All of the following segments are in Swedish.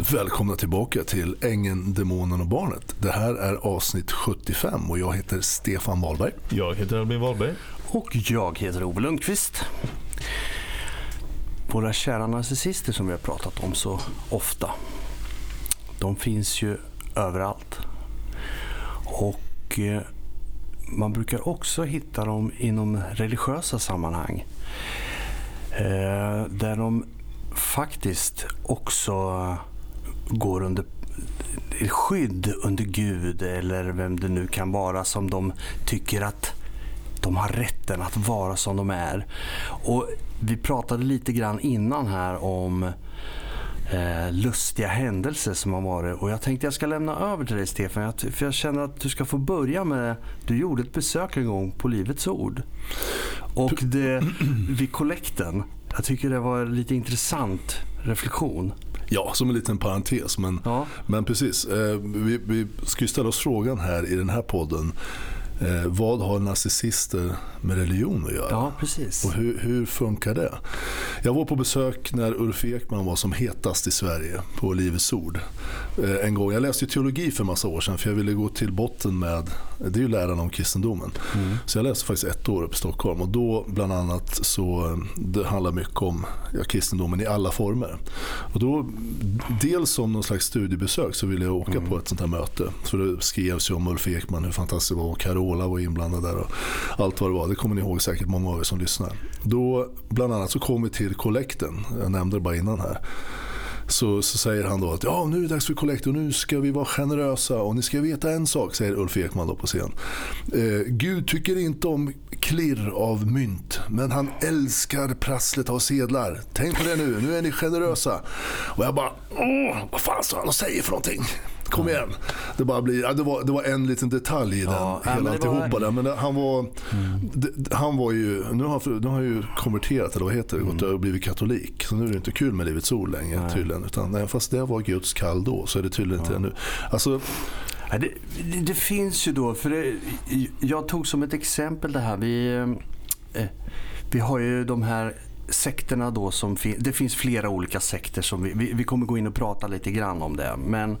Välkomna tillbaka till Ängen, Demonen och Barnet. Det här är avsnitt 75 och jag heter Stefan Wahlberg. Jag heter Albin Wahlberg. Och jag heter Ove Lundqvist. Våra kära narcissister som vi har pratat om så ofta. De finns ju överallt. Och eh, man brukar också hitta dem inom religiösa sammanhang. Eh, där de faktiskt också går under skydd under Gud eller vem det nu kan vara som de tycker att de har rätten att vara som de är. Och vi pratade lite grann innan här om eh, lustiga händelser som har varit. Och jag tänkte jag ska lämna över till dig Stefan. För jag känner att du ska få börja med, du gjorde ett besök en gång på Livets Ord. Och det, vid kollekten, jag tycker det var en lite intressant reflektion. Ja, som en liten parentes. Men, ja. men precis, eh, vi, vi ska ju ställa oss frågan här i den här podden. Eh, vad har narcissister med religion att göra? Ja, precis. Och hur, hur, funkar det? Jag var på besök när Ulf Ekman var som hetast i Sverige på Livets Ord. Eh, en gång. Jag läste teologi för massa år sedan för jag ville gå till botten med, det är ju läran om kristendomen. Mm. Så jag läste faktiskt ett år uppe i Stockholm och då bland annat så det handlar mycket om ja, kristendomen i alla former. Och då, dels som någon slags studiebesök så ville jag åka mm. på ett sånt här möte. För det skrevs ju om Ulf Ekman, hur fantastiskt det var och Carola var inblandad där och allt vad det var. Det kommer ni ihåg säkert många av er som lyssnar. Då bland annat så kom vi till kollekten, jag nämnde det bara innan här. Så, så, säger han då att ja, nu är det dags för kollekt och nu ska vi vara generösa och ni ska veta en sak, säger Ulf Ekman då på scen. Eh, Gud tycker inte om klirr av mynt, men han älskar prasslet av sedlar. Tänk på det nu, nu är ni generösa. Och jag bara, åh, vad fan står han och säger för någonting? Kom igen. Det, bara blir, ja, det, var, det var en liten detalj i den, ja, hela alltihopa var... där. Men det, han, var, mm. det, han var ju, nu har, nu har han ju konverterat, eller vad heter det, mm. och blivit katolik. Så nu är det inte kul med Livets Ord längre Nej. tydligen. Utan, nej, fast det var Guds kall då, så är det tydligen ja. inte nu. Alltså, Ja, det, det, det, finns ju då, för det, jag tog som ett exempel det här. Vi, eh, vi har ju de här sekterna då som fin det finns flera olika sekter som vi, vi, vi, kommer gå in och prata lite grann om det. Men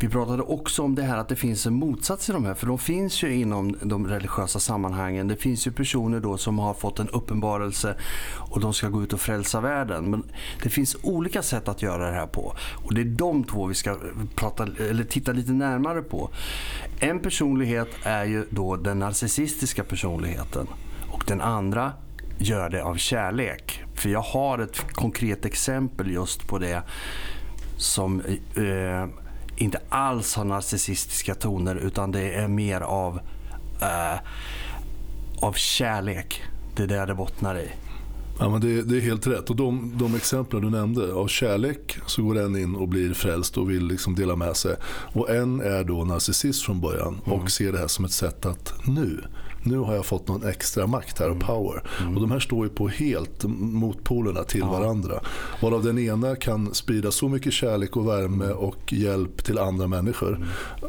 vi pratade också om det här att det finns en motsats i de här, för de finns ju inom de religiösa sammanhangen. Det finns ju personer då som har fått en uppenbarelse och de ska gå ut och frälsa världen. Men det finns olika sätt att göra det här på. Och det är de två vi ska prata, eller titta lite närmare på. En personlighet är ju då den narcissistiska personligheten. Och den andra gör det av kärlek. För jag har ett konkret exempel just på det som eh, inte alls har narcissistiska toner utan det är mer av, eh, av kärlek. Det är det det bottnar i. Ja, men det, det, är helt rätt. Och de, de exempel du nämnde, av kärlek så går en in och blir frälst och vill liksom dela med sig. Och en är då narcissist från början och mm. ser det här som ett sätt att nu nu har jag fått någon extra makt här och mm. power. Mm. Och de här står ju på helt motpolerna till ja. varandra. Varav den ena kan sprida så mycket kärlek och värme mm. och hjälp till andra människor. Mm.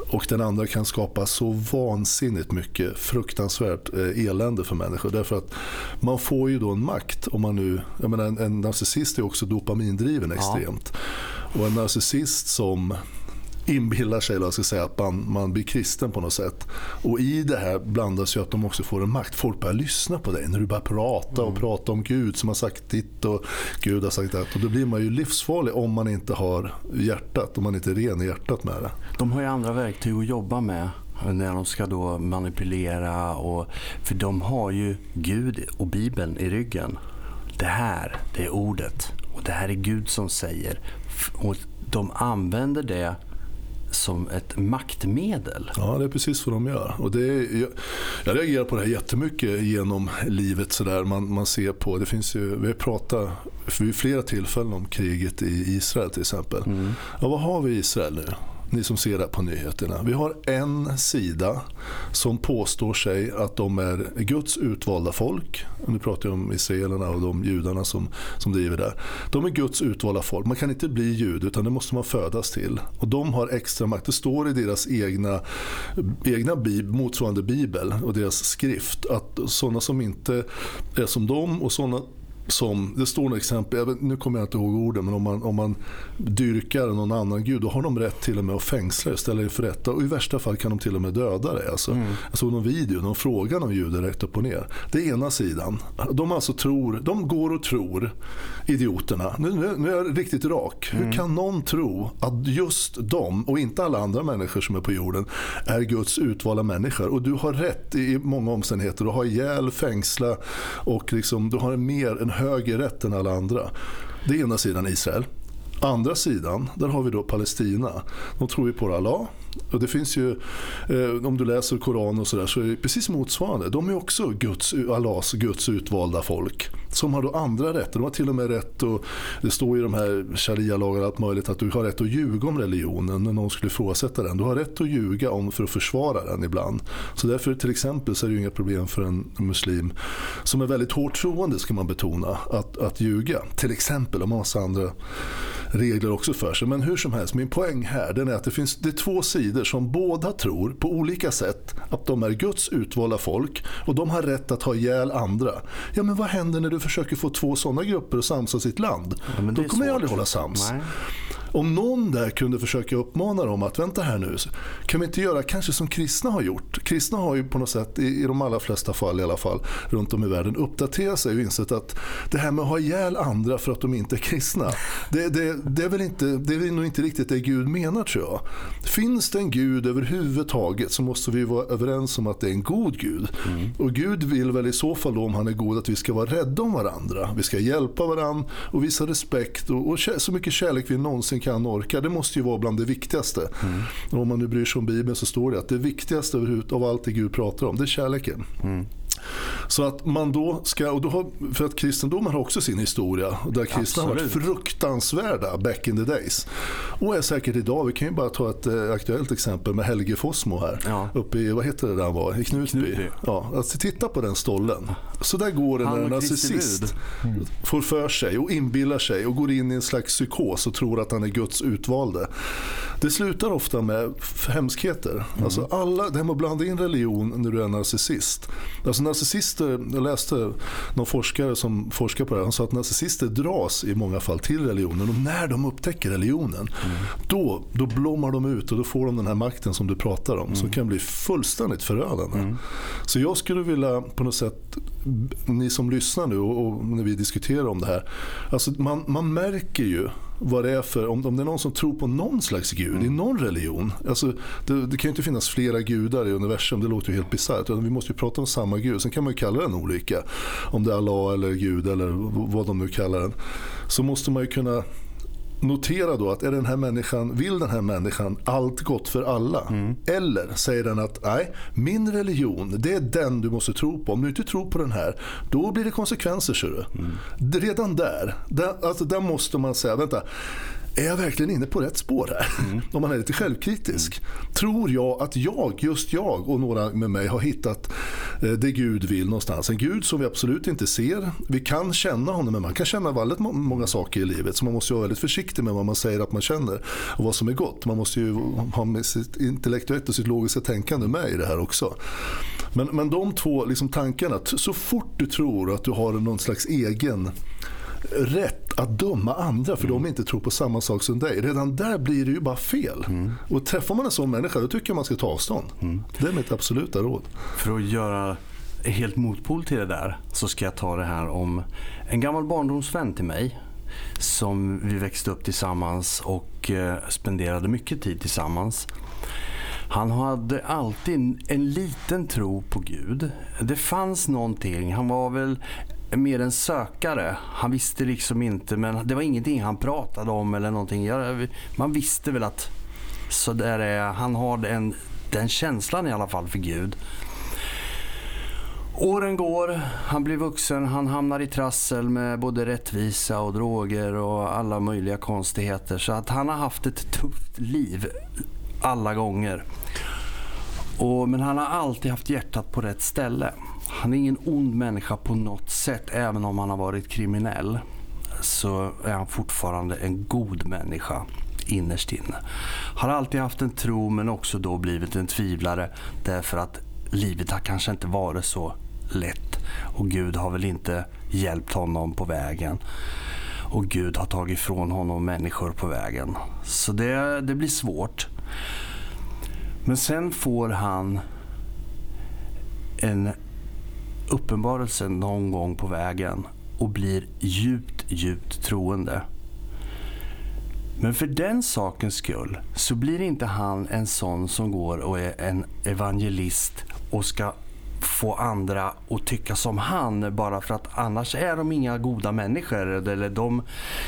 Och den andra kan skapa så vansinnigt mycket fruktansvärt eh, elände för människor. Därför att man får ju då en makt. Om man nu, jag menar, en, en narcissist är också dopamindriven extremt. Ja. Och en narcissist som inbillar sig då, ska säga, att man, man blir kristen på något sätt. Och i det här blandas ju att de också får en makt. Folk börjar lyssna på dig när du börjar prata och mm. prata om Gud som har sagt ditt och Gud har sagt det. Och då blir man ju livsfarlig om man inte har hjärtat, om man inte är ren i hjärtat med det. De har ju andra verktyg att jobba med när de ska då manipulera. Och, för de har ju Gud och Bibeln i ryggen. Det här, det är ordet. Och det här är Gud som säger. Och de använder det som ett maktmedel. Ja, det är precis vad de gör. Och det är, jag, jag reagerar på det här jättemycket genom livet. Så där. Man, man ser på, det finns ju, vi har pratat vid flera tillfällen om kriget i Israel till exempel. Mm. Ja, vad har vi i Israel nu? Ni som ser det på nyheterna. Vi har en sida som påstår sig att de är Guds utvalda folk. Nu pratar jag om israelerna och de judarna som, som driver där. De är Guds utvalda folk. Man kan inte bli jud utan det måste man födas till. Och de har extra makt. Det står i deras egna, egna bib, motsvarande bibel och deras skrift att sådana som inte är som dem och sådana som, det står några exempel, vet, nu kommer jag inte ihåg orden, men om man, om man dyrkar någon annan gud, då har de rätt till och med att fängsla dig, ställa inför rätta och i värsta fall kan de till och med döda dig. Alltså, mm. Jag såg någon video, de frågar någon jude rätt upp och ner. Det är ena sidan. De alltså tror, de går och tror, idioterna, nu, nu, nu är jag riktigt rak. Mm. Hur kan någon tro att just de och inte alla andra människor som är på jorden är Guds utvalda människor? Och du har rätt i många omständigheter. Du har ihjäl, fängsla och liksom, du har en mer, en högre rätt än alla andra. Det är ena sidan Israel. Andra sidan, där har vi då Palestina. De tror ju på Allah. Och det finns ju, eh, om du läser Koranen och sådär, så är det precis motsvarande. De är också Guds, Allahs, Guds utvalda folk. Som har då andra rätter. De har till och med rätt, och det står i de här sharia-lagarna allt möjligt, att du har rätt att ljuga om religionen när någon skulle ifrågasätta den. Du har rätt att ljuga om för att försvara den ibland. Så därför till exempel så är det ju inga problem för en muslim som är väldigt hårt troende, ska man betona, att, att ljuga. Till exempel, om massa andra regler också för sig. Men hur som helst, min poäng här den är att det finns det två sidor som båda tror på olika sätt att de är Guds utvalda folk och de har rätt att ha ihjäl andra. Ja men vad händer när du försöker få två sådana grupper att samsa sitt land? Ja, Då kommer jag aldrig hålla sams. Nej. Om någon där kunde försöka uppmana dem att vänta här nu, kan vi inte göra kanske som kristna har gjort? Kristna har ju på något sätt, i, de allra flesta fall i alla fall, runt om i världen uppdaterat sig och insett att det här med att ha ihjäl andra för att de inte är kristna, det, det, det, är väl inte, det är nog inte riktigt det Gud menar tror jag. Finns det en Gud överhuvudtaget så måste vi vara överens om att det är en god Gud. Mm. Och Gud vill väl i så fall då, om han är god att vi ska vara rädda om varandra. Vi ska hjälpa varandra och visa respekt och, och så mycket kärlek vi någonsin kan orka. Det måste ju vara bland det viktigaste. Mm. om man nu bryr sig om Bibeln så står det att det viktigaste av allt det Gud pratar om, det är kärleken. Mm. Så att man då ska, och då har, för att kristendomen har också sin historia. Där kristna har varit fruktansvärda back in the days. Och är säkert idag. Vi kan ju bara ta ett eh, aktuellt exempel med Helge Fossmo här. Ja. Uppe i, vad heter det där han var? I Knutby. Knutby. Ja, alltså, titta på den stollen. Så där går det när en narcissist mm. får för sig och inbillar sig och går in i en slags psykos och tror att han är Guds utvalde. Det slutar ofta med hemskheter. Mm. Alltså alla, det här med att blanda in religion när du är narcissist. Alltså narcissister, jag läste någon forskare som forskar på det här, han sa att narcissister dras i många fall till religionen och när de upptäcker religionen mm. då, då blommar de ut och då får de den här makten som du pratar om mm. som kan bli fullständigt förödande. Mm. Så jag skulle vilja på något sätt, ni som lyssnar nu och, och när vi diskuterar om det här, alltså man, man märker ju vad det är för, om, om det är någon som tror på någon slags gud mm. i någon religion. Alltså, det, det, kan ju inte finnas flera gudar i universum, det låter ju helt bisarrt. Vi måste ju prata om samma gud, sen kan man ju kalla den olika. Om det är Allah eller Gud eller vad de nu kallar den. Så måste man ju kunna notera då att är den här människan, vill den här människan allt gott för alla? Mm. Eller säger den att nej, min religion det är den du måste tro på. Om du inte tror på den här, då blir det konsekvenser. Ser du. Mm. Redan där, där, alltså, där måste man säga, vänta, är jag verkligen inne på rätt spår här? Mm. Om man är lite självkritisk. Mm. Tror jag att jag, just jag och några med mig har hittat eh, det Gud vill någonstans? En Gud som vi absolut inte ser. Vi kan känna honom, men man kan känna väldigt många saker i livet. Så man måste vara väldigt försiktig med vad man säger att man känner och vad som är gott. Man måste ju ha med sitt intellektuellt och sitt logiska tänkande med i det här också. Men, men de två liksom tankarna, så fort du tror att du har någon slags egen rätt att döma andra för mm. de inte tror på samma sak som dig. Redan där blir det ju bara fel. Mm. Och träffar man en sån människa då tycker jag man ska ta avstånd. Mm. Det är mitt absoluta råd. För att göra helt motpol till det där så ska jag ta det här om en gammal barndomsvän till mig som vi växte upp tillsammans och eh, spenderade mycket tid tillsammans. Han hade alltid en liten tro på Gud. Det fanns någonting. Han var väl mer en sökare. Han visste liksom inte, men det var ingenting han pratade om eller någonting. Man visste väl att så där är, han har den, den känslan i alla fall för Gud. Åren går, han blir vuxen, han hamnar i trassel med både rättvisa och droger och alla möjliga konstigheter. Så att han har haft ett tufft liv alla gånger. Och, men han har alltid haft hjärtat på rätt ställe. Han är ingen ond människa på något sätt. Även om han har varit kriminell så är han fortfarande en god människa innerst inne. Har alltid haft en tro men också då blivit en tvivlare därför att livet har kanske inte varit så lätt och Gud har väl inte hjälpt honom på vägen. Och Gud har tagit ifrån honom människor på vägen. Så det, det blir svårt. Men sen får han en uppenbarelse någon gång på vägen och blir djupt, djupt troende. Men för den sakens skull så blir inte han en sån som går och är en evangelist och ska få andra att tycka som han bara för att annars är de inga goda människor eller de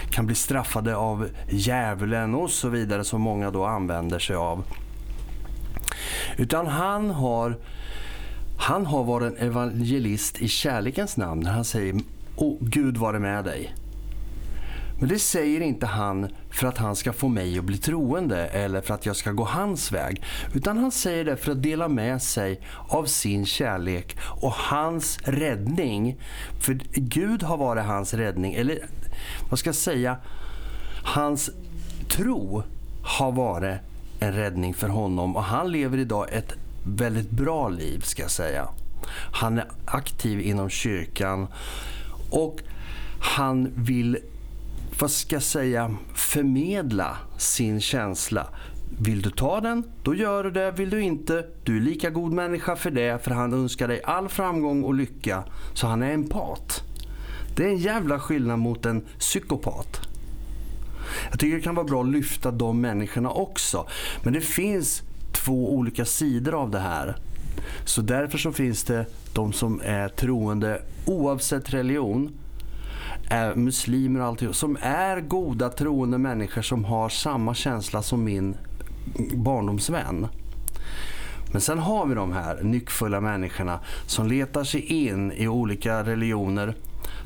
kan bli straffade av djävulen och så vidare som många då använder sig av. Utan han har, han har varit en evangelist i kärlekens namn när han säger oh, Gud vare med dig. Men det säger inte han för att han ska få mig att bli troende eller för att jag ska gå hans väg. Utan han säger det för att dela med sig av sin kärlek och hans räddning. För Gud har varit hans räddning. Eller vad ska jag säga? Hans tro har varit en räddning för honom och han lever idag ett väldigt bra liv ska jag säga. Han är aktiv inom kyrkan och han vill vad ska jag säga, förmedla sin känsla. Vill du ta den, då gör du det. Vill du inte, du är lika god människa för det. För han önskar dig all framgång och lycka. Så han är empat. Det är en jävla skillnad mot en psykopat. Jag tycker det kan vara bra att lyfta de människorna också. Men det finns två olika sidor av det här. Så därför så finns det de som är troende oavsett religion är muslimer och allting, som är goda troende människor som har samma känsla som min barndomsvän. Men sen har vi de här nyckfulla människorna som letar sig in i olika religioner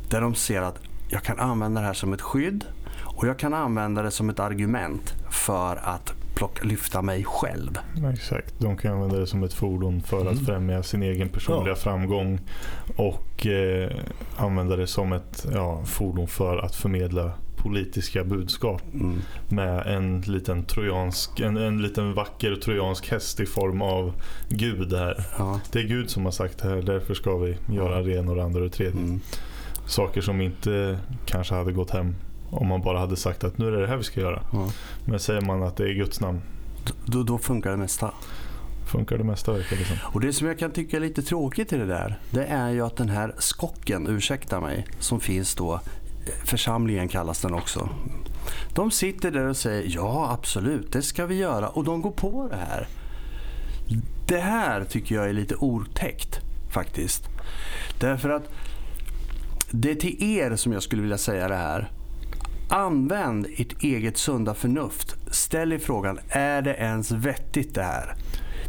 där de ser att jag kan använda det här som ett skydd och jag kan använda det som ett argument för att plocka, lyfta mig själv. Exakt, de kan använda det som ett fordon för att mm. främja sin egen personliga ja. framgång och eh, använda det som ett ja, fordon för att förmedla politiska budskap mm. med en liten trojansk, en, en liten vacker trojansk häst i form av Gud här. Ja. Det är Gud som har sagt det här, därför ska vi göra det ena och det andra och det tredje. Mm. Saker som inte kanske hade gått hem om man bara hade sagt att nu är det det här vi ska göra. Ja. Men säger man att det är Guds namn. Då, då funkar det mesta. Funkar det mesta verkar det som. Och det som jag kan tycka är lite tråkigt i det där. Det är ju att den här skocken, ursäkta mig, som finns då. Församlingen kallas den också. De sitter där och säger ja absolut det ska vi göra och de går på det här. Det här tycker jag är lite otäckt faktiskt. Därför att det är till er som jag skulle vilja säga det här. Använd ert eget sunda förnuft. Ställ er frågan, är det ens vettigt det här?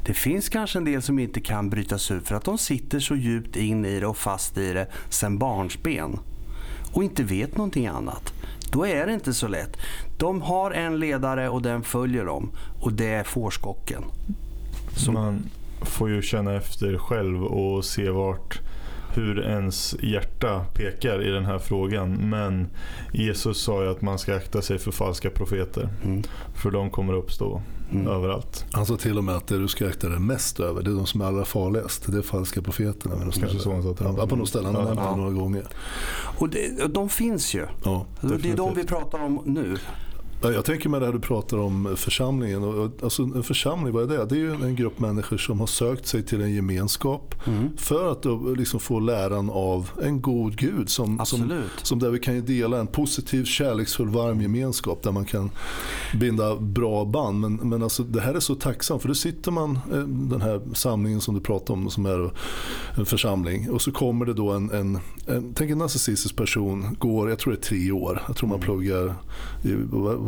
Det finns kanske en del som inte kan brytas ut för att de sitter så djupt in i det och fast i det sedan barnsben och inte vet någonting annat. Då är det inte så lätt. De har en ledare och den följer dem och det är fårskocken. Så man får ju känna efter själv och se vart hur ens hjärta pekar i den här frågan. Men Jesus sa ju att man ska akta sig för falska profeter. Mm. För de kommer att uppstå mm. överallt. Han sa till och med att det du ska akta dig mest över, det är de som är allra farligast. Det är falska profeterna. Men de Kanske så han sa till ja, På något ställe, han ja. några gånger. Och det, de finns ju. Ja, det är de vi pratar om nu. Jag tänker med det här du pratar om församlingen. Alltså en församling, vad är det? Det är ju en grupp människor som har sökt sig till en gemenskap mm. för att liksom få läran av en god Gud. Som, som, som där vi kan dela en positiv, kärleksfull, varm gemenskap där man kan binda bra band. Men, men alltså, det här är så tacksamt för då sitter man, eh, den här samlingen som du pratar om som är en församling och så kommer det då en, en, en tänk en narcissistisk person, går, jag tror det är tre år, jag tror man mm. pluggar i,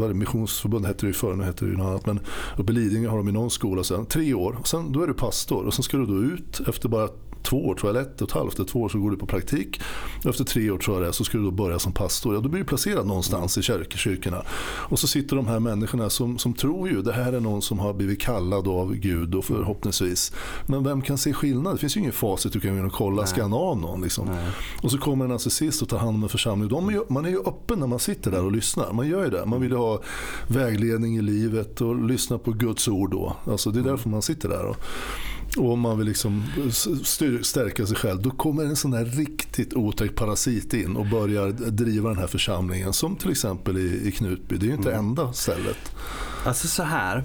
vad det, missionsförbund hette det ju förr, nu heter det ju något annat. Men uppe i Lidingö har de ju någon skola sen, tre år. Och sen, då är du pastor och sen ska du då ut efter bara två år, tror jag, eller ett och ett halvt, två år så går du på praktik. Efter tre år tror jag det så ska du då börja som pastor. Ja, då blir du placerad någonstans i kyrk, kyrkorna. Och så sitter de här människorna som, som tror ju, det här är någon som har blivit kallad av Gud och förhoppningsvis. Men vem kan se skillnad? Det finns ju ingen facit du kan gå in och kolla, skanna av någon. Liksom. Och så kommer en narcissist och tar hand om en församling. De är man är ju öppen när man sitter där och lyssnar. Man gör ju det. Man vill ha vägledning i livet och lyssna på Guds ord då. Alltså det är därför man sitter där. Och, och om man vill liksom stärka sig själv, då kommer en sån här riktigt otäck parasit in och börjar driva den här församlingen. Som till exempel i, i Knutby. Det är ju inte mm. enda stället. Alltså så här.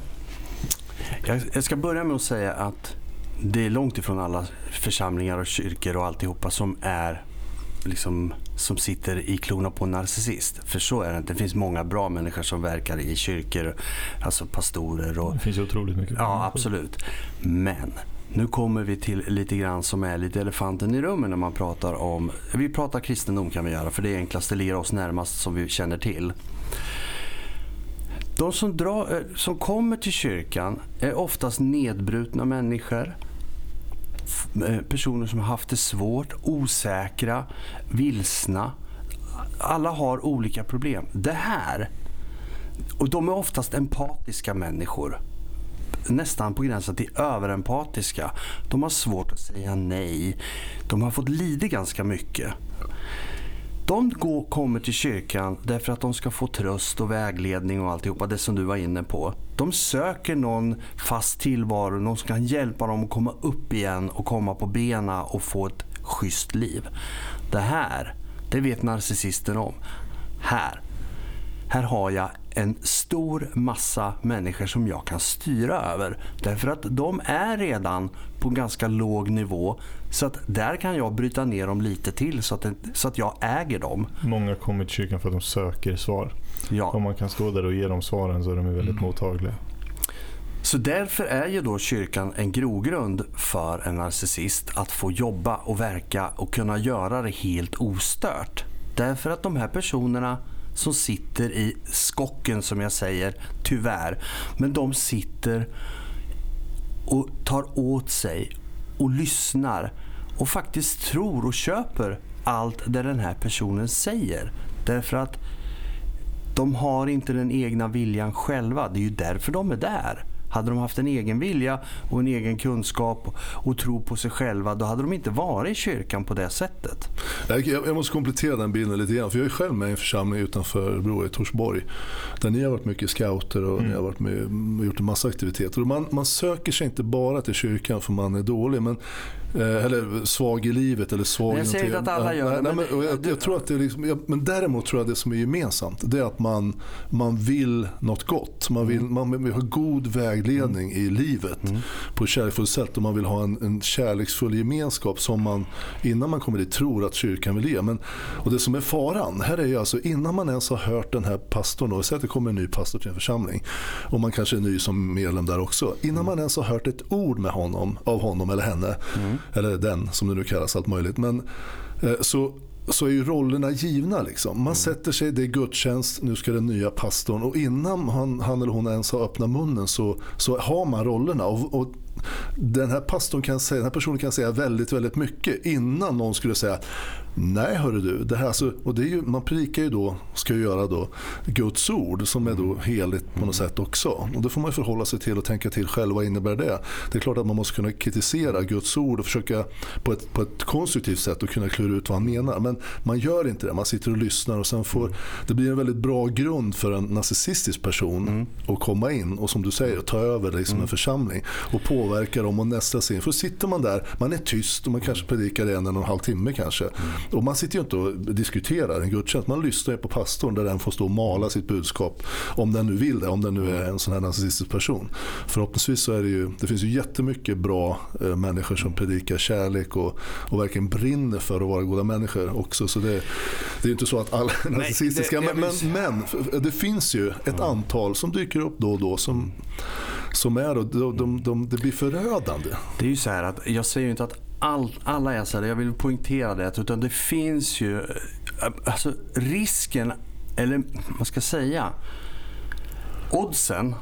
Jag, jag ska börja med att säga att det är långt ifrån alla församlingar och kyrkor och alltihopa som är liksom, som sitter i klorna på en narcissist. För så är det inte. Det finns många bra människor som verkar i kyrkor, alltså pastorer. Och, det finns otroligt mycket. Ja, absolut. Men nu kommer vi till lite grann som är lite elefanten i rummet när man pratar om, vi pratar kristendom kan vi göra för det är enklast, det ligger oss närmast som vi känner till. De som, drar, eh, som kommer till kyrkan är oftast nedbrutna människor. Eh, personer som har haft det svårt, osäkra, vilsna. Alla har olika problem. Det här, och de är oftast empatiska människor. Nästan på gränsen till överempatiska. De har svårt att säga nej. De har fått lida ganska mycket. De går, kommer till kyrkan därför att de ska få tröst och vägledning och alltihopa, det som du var inne på. De söker någon fast tillvaro, någon som kan hjälpa dem att komma upp igen och komma på bena och få ett schysst liv. Det här, det vet narcissisten om. Här, här har jag en stor massa människor som jag kan styra över. Därför att de är redan på ganska låg nivå. Så att där kan jag bryta ner dem lite till så att, det, så att jag äger dem. Många kommer till kyrkan för att de söker svar. Ja. Om man kan stå där och ge dem svaren så är de väldigt mm. mottagliga. Så därför är ju då kyrkan en grogrund för en narcissist att få jobba och verka och kunna göra det helt ostört. Därför att de här personerna som sitter i skocken som jag säger, tyvärr. Men de sitter och tar åt sig och lyssnar och faktiskt tror och köper allt det den här personen säger. Därför att de har inte den egna viljan själva. Det är ju därför de är där. Hade de haft en egen vilja och en egen kunskap och tro på sig själva, då hade de inte varit i kyrkan på det sättet. Jag, jag måste komplettera den bilden lite grann, för jag är själv med i en församling utanför Örebro, i Torsborg, där ni har varit mycket scouter och mm. ni har varit med och gjort en massa aktiviteter. Man, man söker sig inte bara till kyrkan för man är dålig, men eller svag i livet eller svag Jag säger inte att alla gör det. Nej, men, jag, jag, tror att det är liksom, men däremot tror jag det som är gemensamt det är att man, man vill något gott. Man vill, mm. man vill ha god vägledning mm. i livet mm. på ett kärleksfullt sätt och man vill ha en, en kärleksfull gemenskap som man innan man kommer dit tror att kyrkan vill ge. Men, och det som är faran här är ju alltså innan man ens har hört den här pastorn, och säg att det kommer en ny pastor till en församling och man kanske är ny som medlem där också. Innan mm. man ens har hört ett ord med honom, av honom eller henne mm eller den som det nu kallas, allt möjligt. Men, eh, så, så är ju rollerna givna. Liksom. Man mm. sätter sig, det är gudstjänst, nu ska den nya pastorn och innan han, han eller hon ens har öppnat munnen så, så har man rollerna. Och, och den här pastorn kan säga, den här personen kan säga väldigt, väldigt mycket innan någon skulle säga Nej hörru du, det här, alltså, och det är ju, man predikar ju då, ska ju göra då Guds ord som är då heligt på något sätt också. Och det får man förhålla sig till och tänka till själv, vad innebär det? Det är klart att man måste kunna kritisera Guds ord och försöka på ett, på ett konstruktivt sätt och kunna klura ut vad han menar. Men man gör inte det, man sitter och lyssnar och sen får, det blir en väldigt bra grund för en narcissistisk person mm. att komma in och som du säger, ta över liksom mm. en församling och påverka dem och nästa sig in. För sitter man där, man är tyst och man kanske predikar en, en och en halv timme kanske. Mm. Och man sitter ju inte och diskuterar en gudstjänst. Man lyssnar på pastorn där den får stå och mala sitt budskap. Om den nu vill det, om den nu är en sån här narcissistisk person. Förhoppningsvis så är det ju, det finns ju jättemycket bra eh, människor som predikar kärlek och, och verkligen brinner för att vara goda människor också. Så det, det är ju inte så att alla är narcissistiska. Men, men, men, det finns ju ett antal som dyker upp då och då som som är och de, de, de, det blir förödande. Det är ju så här att jag säger ju inte att all, alla är så här, jag vill poängtera det, utan det finns ju eh, alltså risken, eller vad ska jag säga, oddsen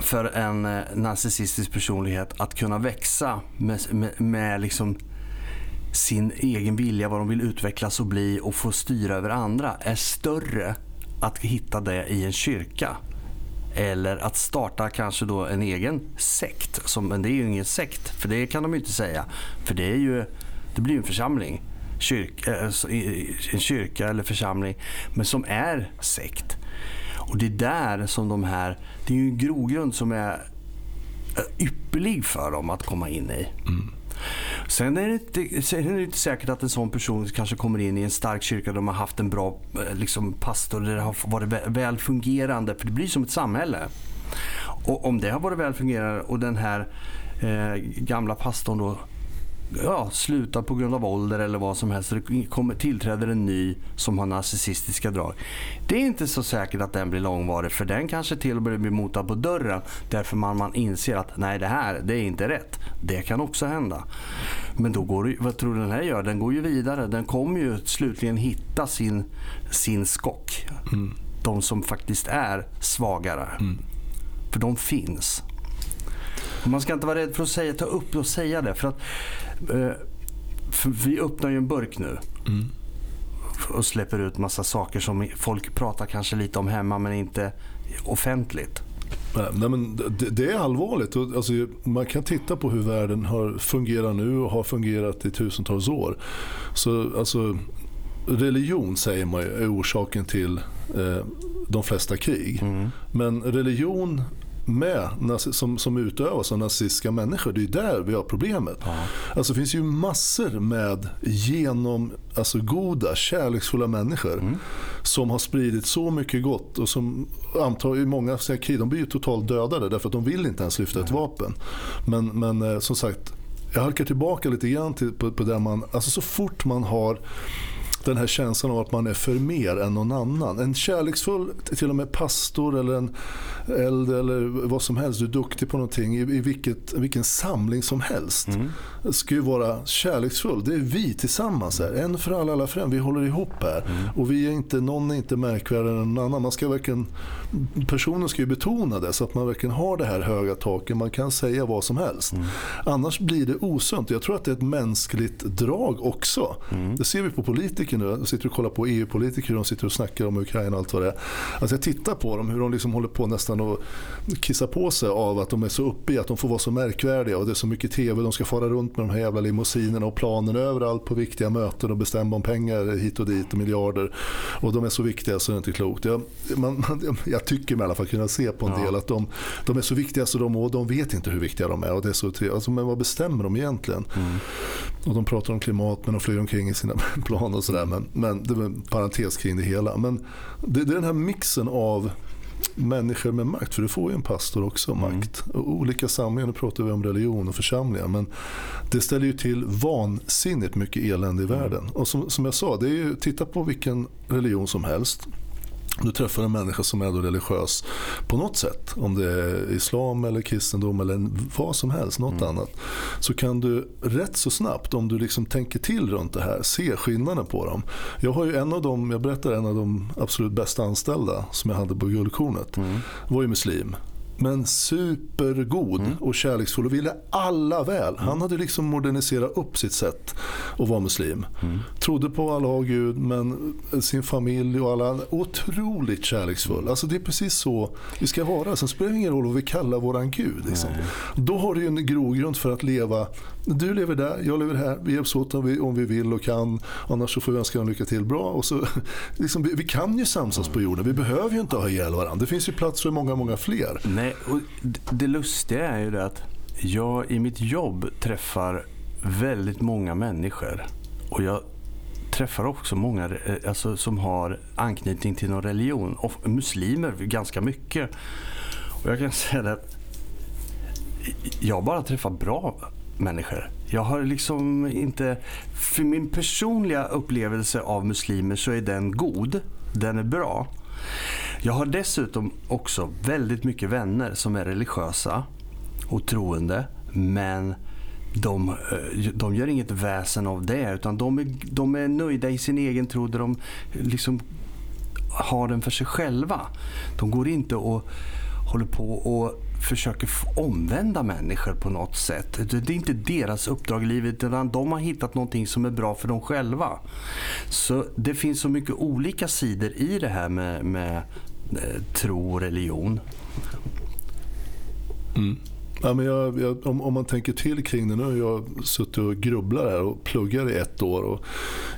för en eh, narcissistisk personlighet att kunna växa med, med, med liksom sin egen vilja, vad de vill utvecklas och bli och få styra över andra är större att hitta det i en kyrka eller att starta kanske då en egen sekt. Som, men det är ju ingen sekt, för det kan de ju inte säga. För det, är ju, det blir ju en församling. Kyrk, eh, en kyrka eller församling, men som är sekt. Och det är där som de här, det är ju en grogrund som är eh, ypperlig för dem att komma in i. Mm. Sen är, det inte, sen är det inte säkert att en sån person kanske kommer in i en stark kyrka där de har haft en bra eh, liksom, pastor, där det har varit väl fungerande. För det blir som ett samhälle. Och om det har varit väl fungerande och den här eh, gamla pastorn då ja, slutar på grund av ålder eller vad som helst. Det kommer, tillträder en ny som har narcissistiska drag. Det är inte så säkert att den blir långvarig för den kanske till och med blir motad på dörren därför man, man inser att nej det här det är inte rätt. Det kan också hända. Men då går vad tror du den här gör? Den går ju vidare. Den kommer ju slutligen hitta sin, sin skock. Mm. De som faktiskt är svagare. Mm. För de finns. Man ska inte vara rädd för att säga, ta upp och säga det. För att vi öppnar ju en burk nu. Mm. Och släpper ut massa saker som folk pratar kanske lite om hemma men inte offentligt. Nej, men det, det är allvarligt. Alltså, man kan titta på hur världen har fungerat nu och har fungerat i tusentals år. Så, alltså, religion säger man är orsaken till eh, de flesta krig. Mm. Men religion med, som, som utövas av nazistiska människor. Det är där vi har problemet. Ja. Alltså, det finns ju massor med genom, alltså, goda, kärleksfulla människor mm. som har spridit så mycket gott och som antar i många krig, de blir ju totalt dödade därför att de vill inte ens lyfta ett vapen. Men, men eh, som sagt, jag halkar tillbaka lite grann till, på, på där man, alltså så fort man har den här känslan av att man är för mer än någon annan. En kärleksfull, till och med pastor eller en eld eller vad som helst, du är duktig på någonting i, i vilket, vilken samling som helst. Mm. ska ju vara kärleksfull. Det är vi tillsammans här. En för alla, alla för en. Vi håller ihop här. Mm. Och vi är inte, någon är inte märkvärdigare än någon annan. Man ska verkligen, personen ska ju betona det så att man verkligen har det här höga taket. Man kan säga vad som helst. Mm. Annars blir det osunt. Jag tror att det är ett mänskligt drag också. Mm. Det ser vi på politiker nu. Jag sitter och kollar på EU-politiker hur de sitter och snackar om Ukraina och allt vad det är. Alltså jag tittar på dem hur de liksom håller på nästan och kissar på sig av att de är så uppe i att de får vara så märkvärdiga och det är så mycket tv. De ska fara runt med de här jävla limousinerna och planen överallt på viktiga möten och bestämma om pengar hit och dit och miljarder. Och de är så viktiga så det är inte klokt. Jag, man, jag tycker mig i alla fall kunna se på en ja. del att de, de, är så viktiga så de, och de vet inte hur viktiga de är. Och det är så, alltså, men vad bestämmer de egentligen? Mm. Och de pratar om klimat men de flyger omkring i sina plan och sådär. Men, men det var en parentes kring det hela. Men det, det är den här mixen av människor med makt. För du får ju en pastor också mm. makt. Mm. Olika samlingar, nu pratar vi om religion och församlingar. Men det ställer ju till vansinnigt mycket elände i mm. världen. Och som, som jag sa, det är ju, titta på vilken religion som helst du träffar en människa som är då religiös på något sätt, om det är islam eller kristendom eller vad som helst, något mm. annat, så kan du rätt så snabbt, om du liksom tänker till runt det här, se skillnaden på dem. Jag har ju en av dem, jag berättar en av de absolut bästa anställda som jag hade på Guldkornet, mm. var ju muslim men supergod mm. och kärleksfull och ville alla väl. Mm. Han hade liksom moderniserat upp sitt sätt att vara muslim. Mm. Trodde på Allah och Gud men sin familj och alla. Otroligt kärleksfull. Alltså det är precis så vi ska vara. Sen spelar det ingen roll vad vi kallar våran Gud. Liksom. Då har du en grogrund för att leva. Du lever där, jag lever här. Vi hjälps åt om vi, om vi vill och kan. Annars så får vi önska dem lycka till. Bra. Och så, liksom, vi, vi, kan ju samsas på jorden. Vi behöver ju inte ha ihjäl varandra. Det finns ju plats för många, många fler. Nej och det lustiga är ju det att jag i mitt jobb träffar väldigt många människor. Och jag träffar också många eh, alltså, som har anknytning till någon religion. Och muslimer ganska mycket. Och jag kan säga att jag bara träffar bra människor. Jag har liksom inte... För min personliga upplevelse av muslimer så är den god. Den är bra. Jag har dessutom också väldigt mycket vänner som är religiösa och troende. Men de, eh, de gör inget väsen av det. Utan de är, de är nöjda i sin egen tro där de liksom har den för sig själva. De går inte och håller på och försöker omvända människor på något sätt. Det är inte deras uppdrag i livet utan de har hittat någonting som är bra för dem själva. Så det finns så mycket olika sidor i det här med, med Eh, tro och religion. Mm. Ja, men jag, jag, om, om, man tänker till kring det, nu har jag suttit och grubblat här och pluggat i ett år och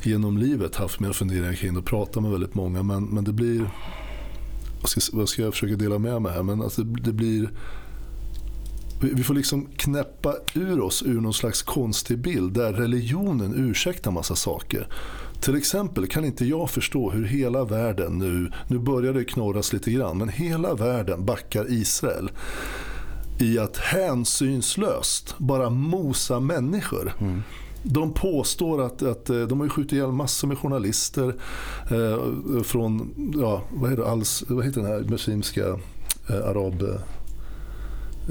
genom livet haft mer funderingar kring det och pratat med väldigt många. Men, men det blir, vad ska, vad ska jag försöka dela med mig här, men alltså det, det blir Vi får liksom knäppa ur oss ur någon slags konstig bild där religionen ursäktar massa saker. Till exempel kan inte jag förstå hur hela världen nu, nu börjar det knorras lite grann, men hela världen backar Israel i att hänsynslöst bara mosa människor. Mm. De påstår att, att eh, de har skjutit ihjäl massor med journalister eh, från, ja, vad, är det, alls, vad heter den här muslimska eh, arab Eh,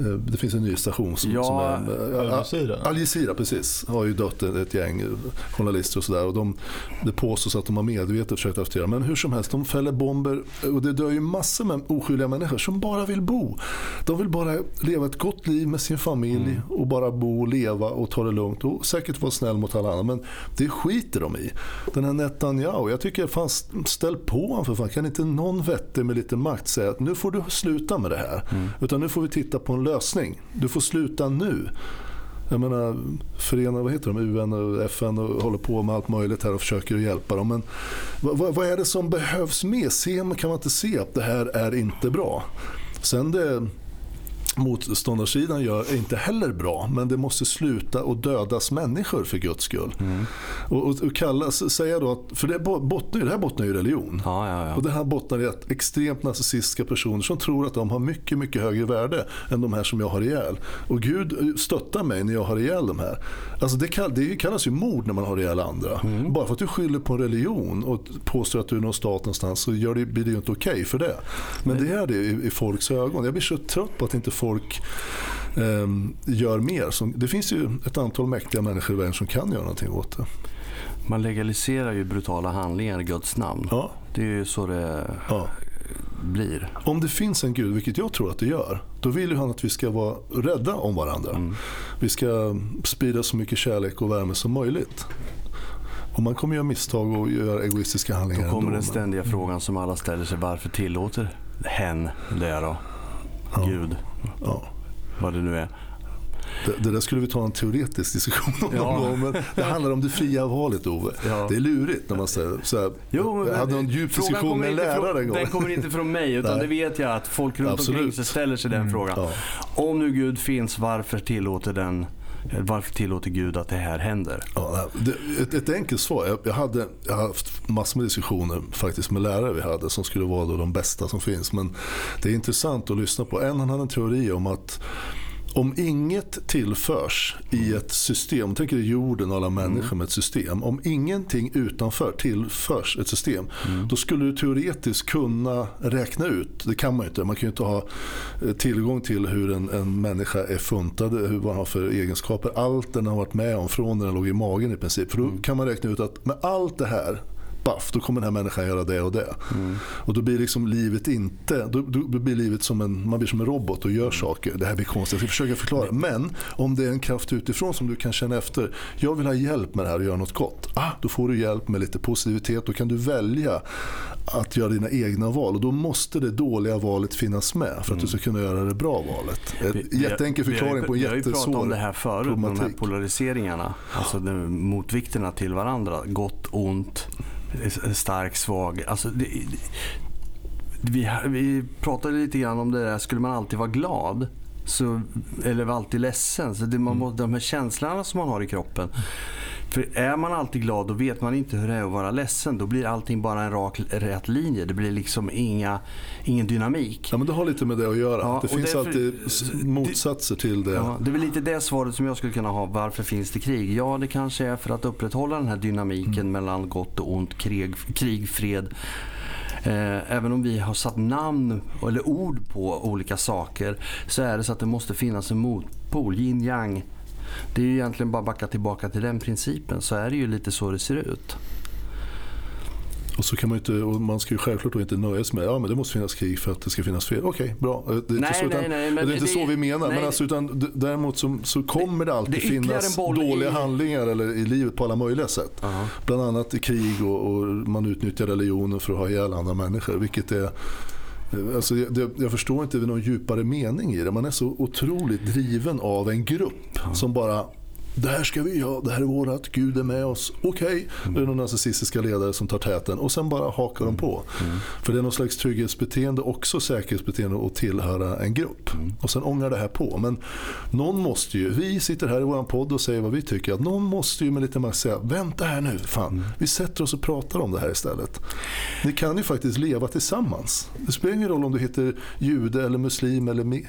det finns en ny station som, ja, som är... Al Jazeera? Al Jazeera, precis. Har ju dött ett gäng journalister och sådär. De, det påstås att de har medvetet försökt arrestera. Men hur som helst, de fäller bomber och det dör ju massor med oskyldiga människor som bara vill bo. De vill bara leva ett gott liv med sin familj mm. och bara bo och leva och ta det lugnt och säkert vara snäll mot alla andra. Men det skiter de i. Den här Netanyahu, jag tycker fan ställ på honom för fan. Kan inte någon vettig med lite makt säga att nu får du sluta med det här. Mm. Utan nu får vi titta på en lösning. Du får sluta nu. Jag menar, förena, vad heter de, UN och FN och håller på med allt möjligt här och försöker hjälpa dem. Men vad, vad är det som behövs mer? Se, kan man inte se att det här är inte bra? Sen det motståndarsidan gör är inte heller bra. Men det måste sluta och dödas människor för guds skull. Mm. Och, och, och kalla, säga då att, för det, bottnar, det här bottnar ju religion. Ja, ja, ja. Och det här bottnar i att extremt narcissistiska personer som tror att de har mycket, mycket högre värde än de här som jag har ihjäl. Och Gud stöttar mig när jag har ihjäl de här. Alltså det, kall, det kallas ju mord när man har ihjäl andra. Mm. Bara för att du skyller på en religion och påstår att du är någon stat någonstans så gör det, blir det ju inte okej okay för det. Men, Men det är det i, i folks ögon. Jag blir så trött på att inte folk eh, gör mer. Som, det finns ju ett antal mäktiga människor i världen som kan göra någonting åt det. Man legaliserar ju brutala handlingar i Guds namn. Ja. Det är ju så det ja. blir. Om det finns en Gud, vilket jag tror att det gör, då vill ju han att vi ska vara rädda om varandra. Mm. Vi ska sprida så mycket kärlek och värme som möjligt. Och man kommer göra misstag och göra egoistiska handlingar. Då kommer ändå, den ständiga men... frågan som alla ställer sig. Varför tillåter hen det då? Ja. Gud. Ja. Vad det nu är. Det, det, där skulle vi ta en teoretisk diskussion om ja. någon gång. Men det handlar om det fria valet Ove. Ja. Det är lurigt när man säger så här, jo, Jag hade en djup diskussion med en lärare en gång. Den kommer inte från mig utan det vet jag att folk runt Absolut. omkring sig ställer sig den mm, frågan. Ja. Om nu Gud finns, varför tillåter den varför tillåter Gud att det här händer? Ja, det, ett, ett enkelt svar. Jag, jag, hade, jag har haft massor med diskussioner faktiskt med lärare vi hade som skulle vara de bästa som finns. Men det är intressant att lyssna på. En han hade en teori om att om inget tillförs i ett system, tänk dig jorden och alla mm. människor med ett system. Om ingenting utanför tillförs ett system, mm. då skulle du teoretiskt kunna räkna ut, det kan man ju inte, man kan ju inte ha eh, tillgång till hur en, en människa är funtad, hur man har för egenskaper, allt den har varit med om från när den låg i magen i princip. För då mm. kan man räkna ut att med allt det här baff, då kommer den här människan göra det och det. Mm. Och då blir liksom livet inte, då, då, blir livet som en, man blir som en robot och gör mm. saker. Det här blir konstigt, jag ska försöka förklara. Men om det är en kraft utifrån som du kan känna efter, jag vill ha hjälp med det här och göra något gott. Ah, då får du hjälp med lite positivitet, då kan du välja att göra dina egna val och då måste det dåliga valet finnas med för att mm. du ska kunna göra det bra valet. En jätteenkel förklaring på en jättesvår Vi har ju pratat om det här förut, problematik. de här polariseringarna. Alltså motvikterna till varandra. Gott, ont, stark, svag. Alltså, det, vi, vi pratade lite grann om det där, skulle man alltid vara glad? Så, eller vara alltid ledsen? Så det, man, mm. De här känslorna som man har i kroppen. För är man alltid glad då vet man inte hur det är att vara ledsen. Då blir allting bara en rak rätt linje. Det blir liksom inga, ingen dynamik. Ja, men det har lite med det att göra. Ja, det finns därför, alltid motsatser till det. Ja, det är väl lite det svaret som jag skulle kunna ha. Varför finns det krig? Ja, det kanske är för att upprätthålla den här dynamiken mm. mellan gott och ont, krig, krig fred. Eh, även om vi har satt namn eller ord på olika saker så är det så att det måste finnas en motpol, yin yang det är ju egentligen bara att backa tillbaka till den principen så är det ju lite så det ser ut. Och så kan man inte, och man ska ju självklart inte nöja sig med att ja, det måste finnas krig för att det ska finnas fred. Okej, okay, bra. Det är nej, inte, så, utan, nej, nej, det är inte det, så vi menar. Nej, men alltså, utan, däremot så, så kommer det alltid det finnas dåliga i... handlingar eller, i livet på alla möjliga sätt. Uh -huh. Bland annat i krig och, och, man utnyttjar religionen för att ha ihjäl andra människor. Vilket är Alltså jag, jag, förstår inte någon djupare mening i det. Man är så otroligt driven av en grupp som bara det här ska vi göra, det här är vårat, Gud är med oss, okej. Okay. Mm. Det är några narcissistiska ledare som tar täten och sen bara hakar mm. de på. Mm. För det är någon slags trygghetsbeteende, också säkerhetsbeteende att tillhöra en grupp. Mm. Och sen ångar det här på. Men någon måste ju, vi sitter här i vår podd och säger vad vi tycker, att någon måste ju med lite makt säga, vänta här nu, fan, mm. vi sätter oss och pratar om det här istället. Ni kan ju faktiskt leva tillsammans. Det spelar ingen roll om du heter jude eller muslim eller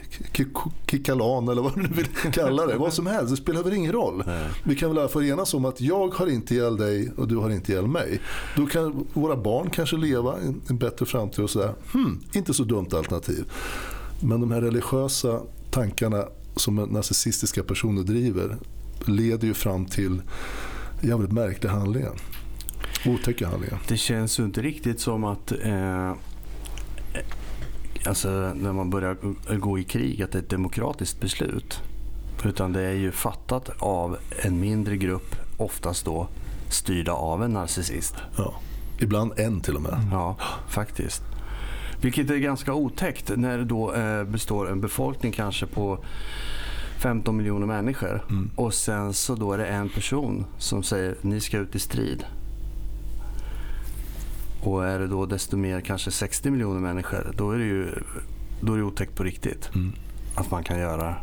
kikalan eller vad du vill kalla det. Vad som helst, det spelar väl ingen roll. Nej. Vi kan väl i alla fall enas om att jag har inte ihjäl dig och du har inte ihjäl mig. Då kan våra barn kanske leva en, en bättre framtid och sådär. Hmm, inte så dumt alternativ. Men de här religiösa tankarna som narcissistiska personer driver leder ju fram till jävligt märkliga handlingar. Otäcka handlingar. Det känns ju inte riktigt som att eh, alltså när man börjar gå i krig att det är ett demokratiskt beslut. Utan det är ju fattat av en mindre grupp, oftast då styrda av en narcissist. Ja, ibland en till och med. Ja, faktiskt. Vilket är ganska otäckt när det då eh, består en befolkning kanske på 15 miljoner människor mm. och sen så då är det en person som säger ni ska ut i strid. Och är det då desto mer kanske 60 miljoner människor då är det ju då är det otäckt på riktigt. Mm. Att man kan göra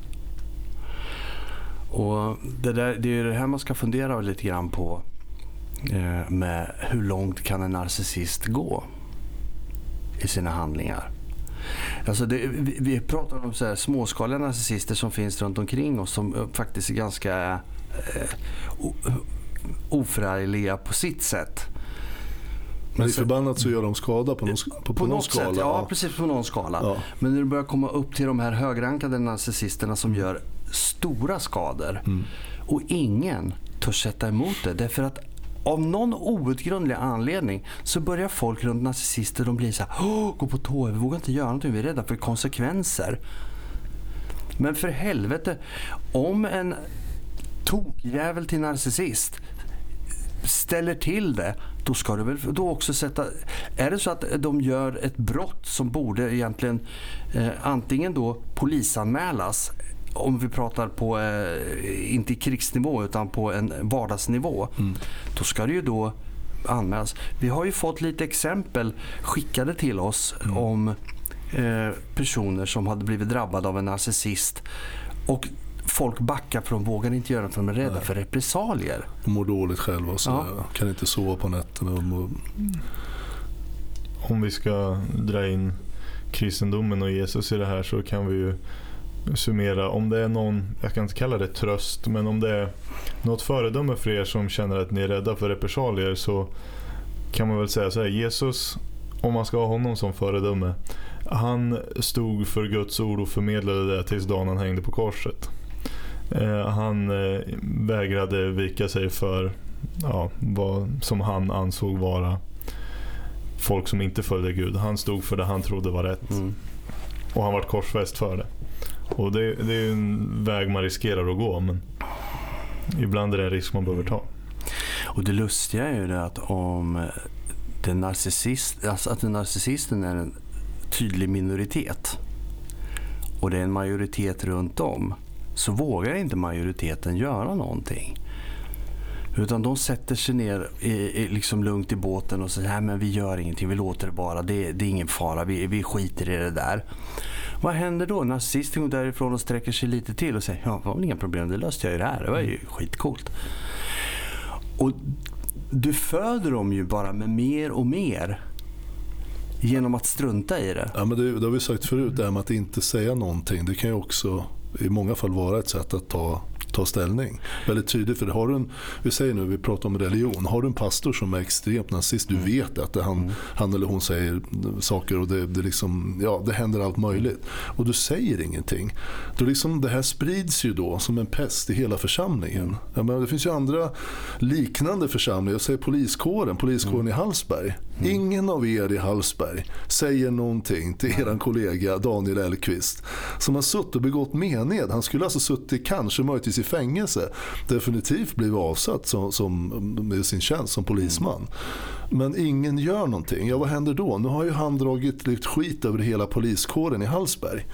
och det, där, det är det här man ska fundera lite grann på eh, med hur långt kan en narcissist gå i sina handlingar. Alltså det, vi, vi, pratar om så här småskaliga narcissister som finns runt omkring oss som faktiskt är ganska eh, oförargliga på sitt sätt. Men i förbannat så gör de skada på någon, på, på, på någon skala. Sätt, ja, precis på någon skala. Ja. Men när du börjar komma upp till de här högrankade narcissisterna som gör stora skador. Mm. Och ingen törs sätta emot det. Därför att av någon outgrundlig anledning så börjar folk runt narcissister de blir så här, gå på tå, vi vågar inte göra någonting, vi är rädda för konsekvenser. Men för helvete, om en tokjävel till narcissist ställer till det, då ska du väl då också sätta... Är det så att de gör ett brott som borde egentligen eh, antingen då polisanmälas om vi pratar på, eh, inte krigsnivå utan på en vardagsnivå, mm. då ska det ju då anmälas. Vi har ju fått lite exempel skickade till oss mm. om eh, personer som hade blivit drabbade av en narcissist. Och folk backar för de vågar inte göra det för de är rädda Nej. för repressalier. De mår dåligt själva och så ja. kan inte sova på nätterna. Om vi ska dra in kristendomen och Jesus i det här så kan vi ju summera, om det är någon, jag kan inte kalla det tröst, men om det är något föredöme för er som känner att ni är rädda för repressalier så kan man väl säga så här, Jesus, om man ska ha honom som föredöme, han stod för Guds ord och förmedlade det tills dagen han hängde på korset. Eh, han eh, vägrade vika sig för ja, vad som han ansåg vara folk som inte följde Gud. Han stod för det han trodde var rätt. Mm. Och han var korsfäst för det. Och det, det är en väg man riskerar att gå men ibland är det en risk man behöver ta. Och det lustiga är ju det att om den narcissist, alltså att den narcissisten är en tydlig minoritet och det är en majoritet runt om så vågar inte majoriteten göra någonting. Utan de sätter sig ner i, i, liksom lugnt i båten och säger men vi gör ingenting, vi låter det bara, det, det är ingen fara, vi, vi skiter i det där. Vad händer då? Nazisten går därifrån och sträcker sig lite till och säger ja, det var väl inga problem, det löste jag ju det här. Det var ju skitcoolt. Och du föder dem ju bara med mer och mer genom att strunta i det. Ja, men det, det har vi sagt förut, det här med att inte säga någonting. Det kan ju också i många fall vara ett sätt att ta ta ställning. Väldigt tydligt. För har du en, vi säger nu, vi pratar om religion. Har du en pastor som är extremt nazist, du mm. vet att han, mm. han eller hon säger saker och det, det, liksom, ja, det händer allt möjligt. Och du säger ingenting. Då liksom, det här sprids ju då som en pest i hela församlingen. Ja, men det finns ju andra liknande församlingar. Jag säger poliskåren, poliskåren mm. i Hallsberg. Mm. Ingen av er i Hallsberg säger någonting till er kollega Daniel Elqvist som har suttit och begått mened. Han skulle alltså suttit kanske möjligtvis i fängelse. Definitivt blivit avsatt som, som, med sin tjänst som polisman. Men ingen gör någonting. Ja, vad händer då? Nu har ju han dragit lite skit över hela poliskåren i Hallsberg.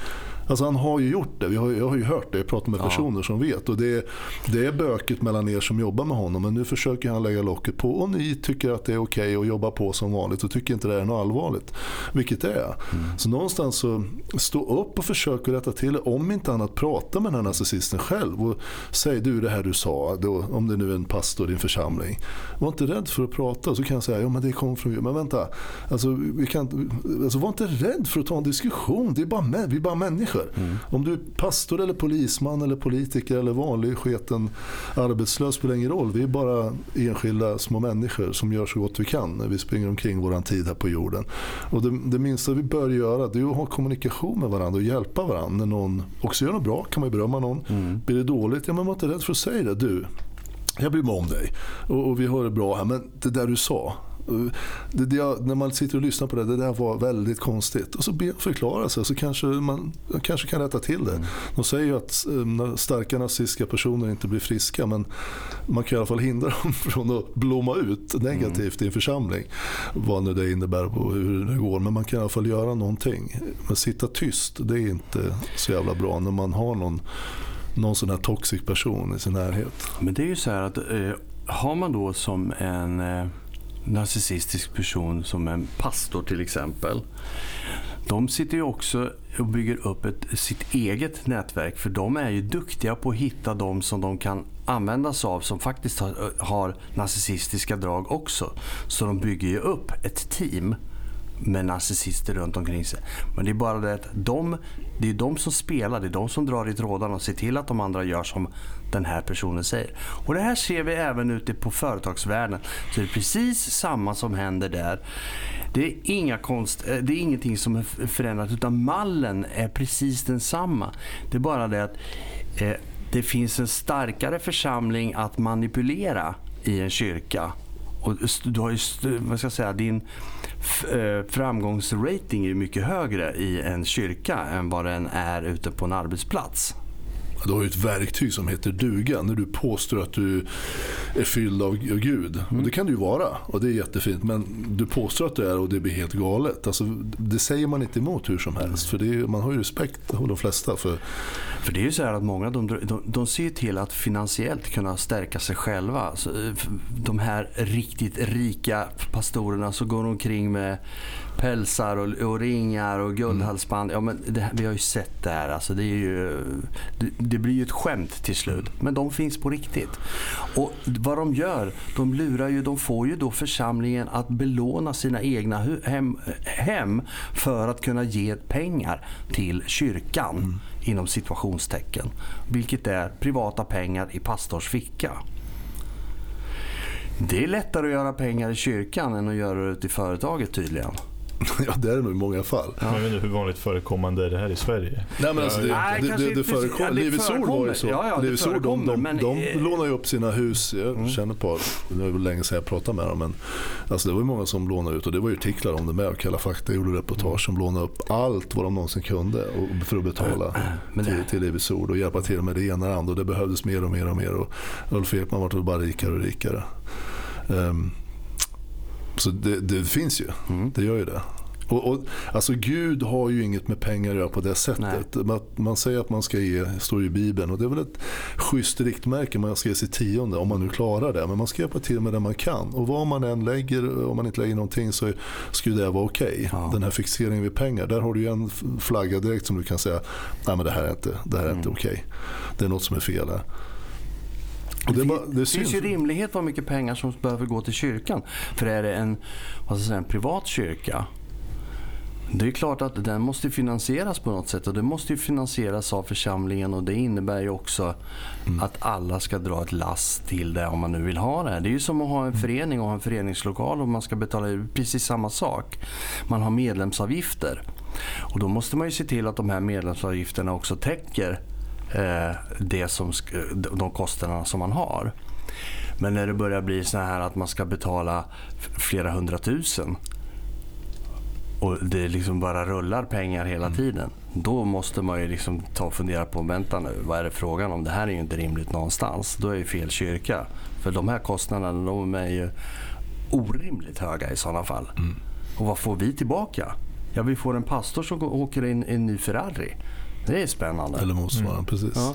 Alltså han har ju gjort det. Vi har, jag har ju hört det. Jag pratat med personer som vet. Och det, det är böket mellan er som jobbar med honom. Men nu försöker han lägga locket på. Och ni tycker att det är okej okay att jobba på som vanligt. Och tycker inte det är något allvarligt. Vilket det är. Mm. Så någonstans så stå upp och försök att rätta till det. Om inte annat prata med den här narcissisten själv. Och säg du det här du sa. Då, om det nu är en pastor i en församling. Var inte rädd för att prata. Så kan jag säga, ja men det kom från Men vänta. Alltså, vi kan, alltså var inte rädd för att ta en diskussion. Det är bara, vi är bara människor. Mm. Om du är pastor eller polisman eller politiker eller vanlig sketen arbetslös spelar ingen roll. Vi är bara enskilda små människor som gör så gott vi kan när vi springer omkring våran tid här på jorden. Och det, det minsta vi bör göra det är att ha kommunikation med varandra och hjälpa varandra. När någon också gör något bra kan man ju berömma någon. Mm. Blir det dåligt, ja men var inte rädd för att säga det. Du, jag bryr mig om dig och, och vi har det bra här men det där du sa det, det, när man sitter och lyssnar på det, det där var väldigt konstigt. Och så ber jag förklara sig så kanske man kanske kan rätta till det. Mm. De säger ju att um, starka nazistiska personer inte blir friska men man kan i alla fall hindra dem från att blomma ut negativt i en församling. Vad nu det innebär och hur det går. Men man kan i alla fall göra någonting. Men sitta tyst, det är inte så jävla bra när man har någon någon sån här toxic person i sin närhet. Men det är ju så här att eh, har man då som en eh narcissistisk person som en pastor till exempel. De sitter ju också och bygger upp ett, sitt eget nätverk för de är ju duktiga på att hitta de som de kan använda sig av som faktiskt har, har narcissistiska drag också. Så de bygger ju upp ett team med narcissister runt omkring sig. Men det är bara det att de, det är de som spelar, det är de som drar i trådarna och ser till att de andra gör som den här personen säger. Och Det här ser vi även ute på företagsvärlden. Så det är precis samma som händer där. Det är, inga konst, eh, det är ingenting som är förändrat utan mallen är precis densamma. Det är bara det att eh, det finns en starkare församling att manipulera i en kyrka. Och du har ju, vad ska jag säga, din eh, framgångsrating är mycket högre i en kyrka än vad den är ute på en arbetsplats. Du har ju ett verktyg som heter duga när du påstår att du är fylld av Gud. Mm. Och det kan du ju vara och det är jättefint. Men du påstår att du är och det blir helt galet. Alltså, det säger man inte emot hur som helst. För är, man har ju respekt hos de flesta. För... för det är ju så här att många de, de, de ser till att finansiellt kunna stärka sig själva. Så, de här riktigt rika pastorerna så går omkring med pälsar och, och ringar och guldhalsband. Ja, men det, vi har ju sett det här. Alltså, det, ju, det, det, blir ju ett skämt till slut. Men de finns på riktigt. Och vad de gör, de lurar ju, de får ju då församlingen att belåna sina egna hem, hem för att kunna ge pengar till kyrkan. Mm. inom situationstecken. Vilket är privata pengar i pastors ficka. Det är lättare att göra pengar i kyrkan än att göra det i företaget tydligen. Ja, det är det nog i många fall. Ja. Jag vet inte hur vanligt förekommande är det här i Sverige? Nej, men alltså, det, Nej, det, det, det, förekom, Livets Ord var ju så. Ja, ja, Livets Ord, de, de, men, de lånar ju upp sina hus. Jag mm. känner på, det var länge sedan jag pratade med dem, men alltså, det var ju många som lånade ut och det var ju artiklar om det med. Kalla fakta gjorde reportage som lånade upp allt vad de någonsin kunde för att betala till, till Livets Ord och hjälpa till med det ena och det andra. Och det behövdes mer och mer och mer och Ulf Ekman var bara rikare och rikare. Um, så det, det finns ju. Mm. Det gör ju det. Och, och, alltså Gud har ju inget med pengar att göra på det sättet. Man, man, säger att man ska ge, står i Bibeln och det är väl ett schysst riktmärke, man ska ge sitt tionde om man nu klarar det. Men man ska hjälpa till med det man kan. Och vad man än lägger, om man inte lägger någonting så skulle det vara okej. Okay. Ja. Den här fixeringen vid pengar, där har du ju en flagga direkt som du kan säga, nej men det här är inte, det här är mm. inte okej. Okay. Det är något som är fel här. Det, bara, det, finns ju rimlighet vad mycket pengar som behöver gå till kyrkan. För är det en, vad säga, en privat kyrka det är klart att den måste finansieras på något sätt och det måste finansieras av församlingen och det innebär ju också mm. att alla ska dra ett lass till det om man nu vill ha det. Det är ju som att ha en mm. förening och ha en föreningslokal och man ska betala precis samma sak. Man har medlemsavgifter och då måste man ju se till att de här medlemsavgifterna också täcker det som, de kostnaderna som man har. Men när det börjar bli så här att man ska betala flera hundratusen och det liksom bara rullar pengar hela mm. tiden. Då måste man ju liksom ta och fundera på, vänta nu, vad är det frågan om? Det här är ju inte rimligt någonstans. Då är det fel kyrka. För de här kostnaderna de är ju orimligt höga i sådana fall. Mm. Och vad får vi tillbaka? Ja, vi får en pastor som åker in i en ny Ferrari. Det är spännande. Eller motsvarande, Mm. precis. Ja.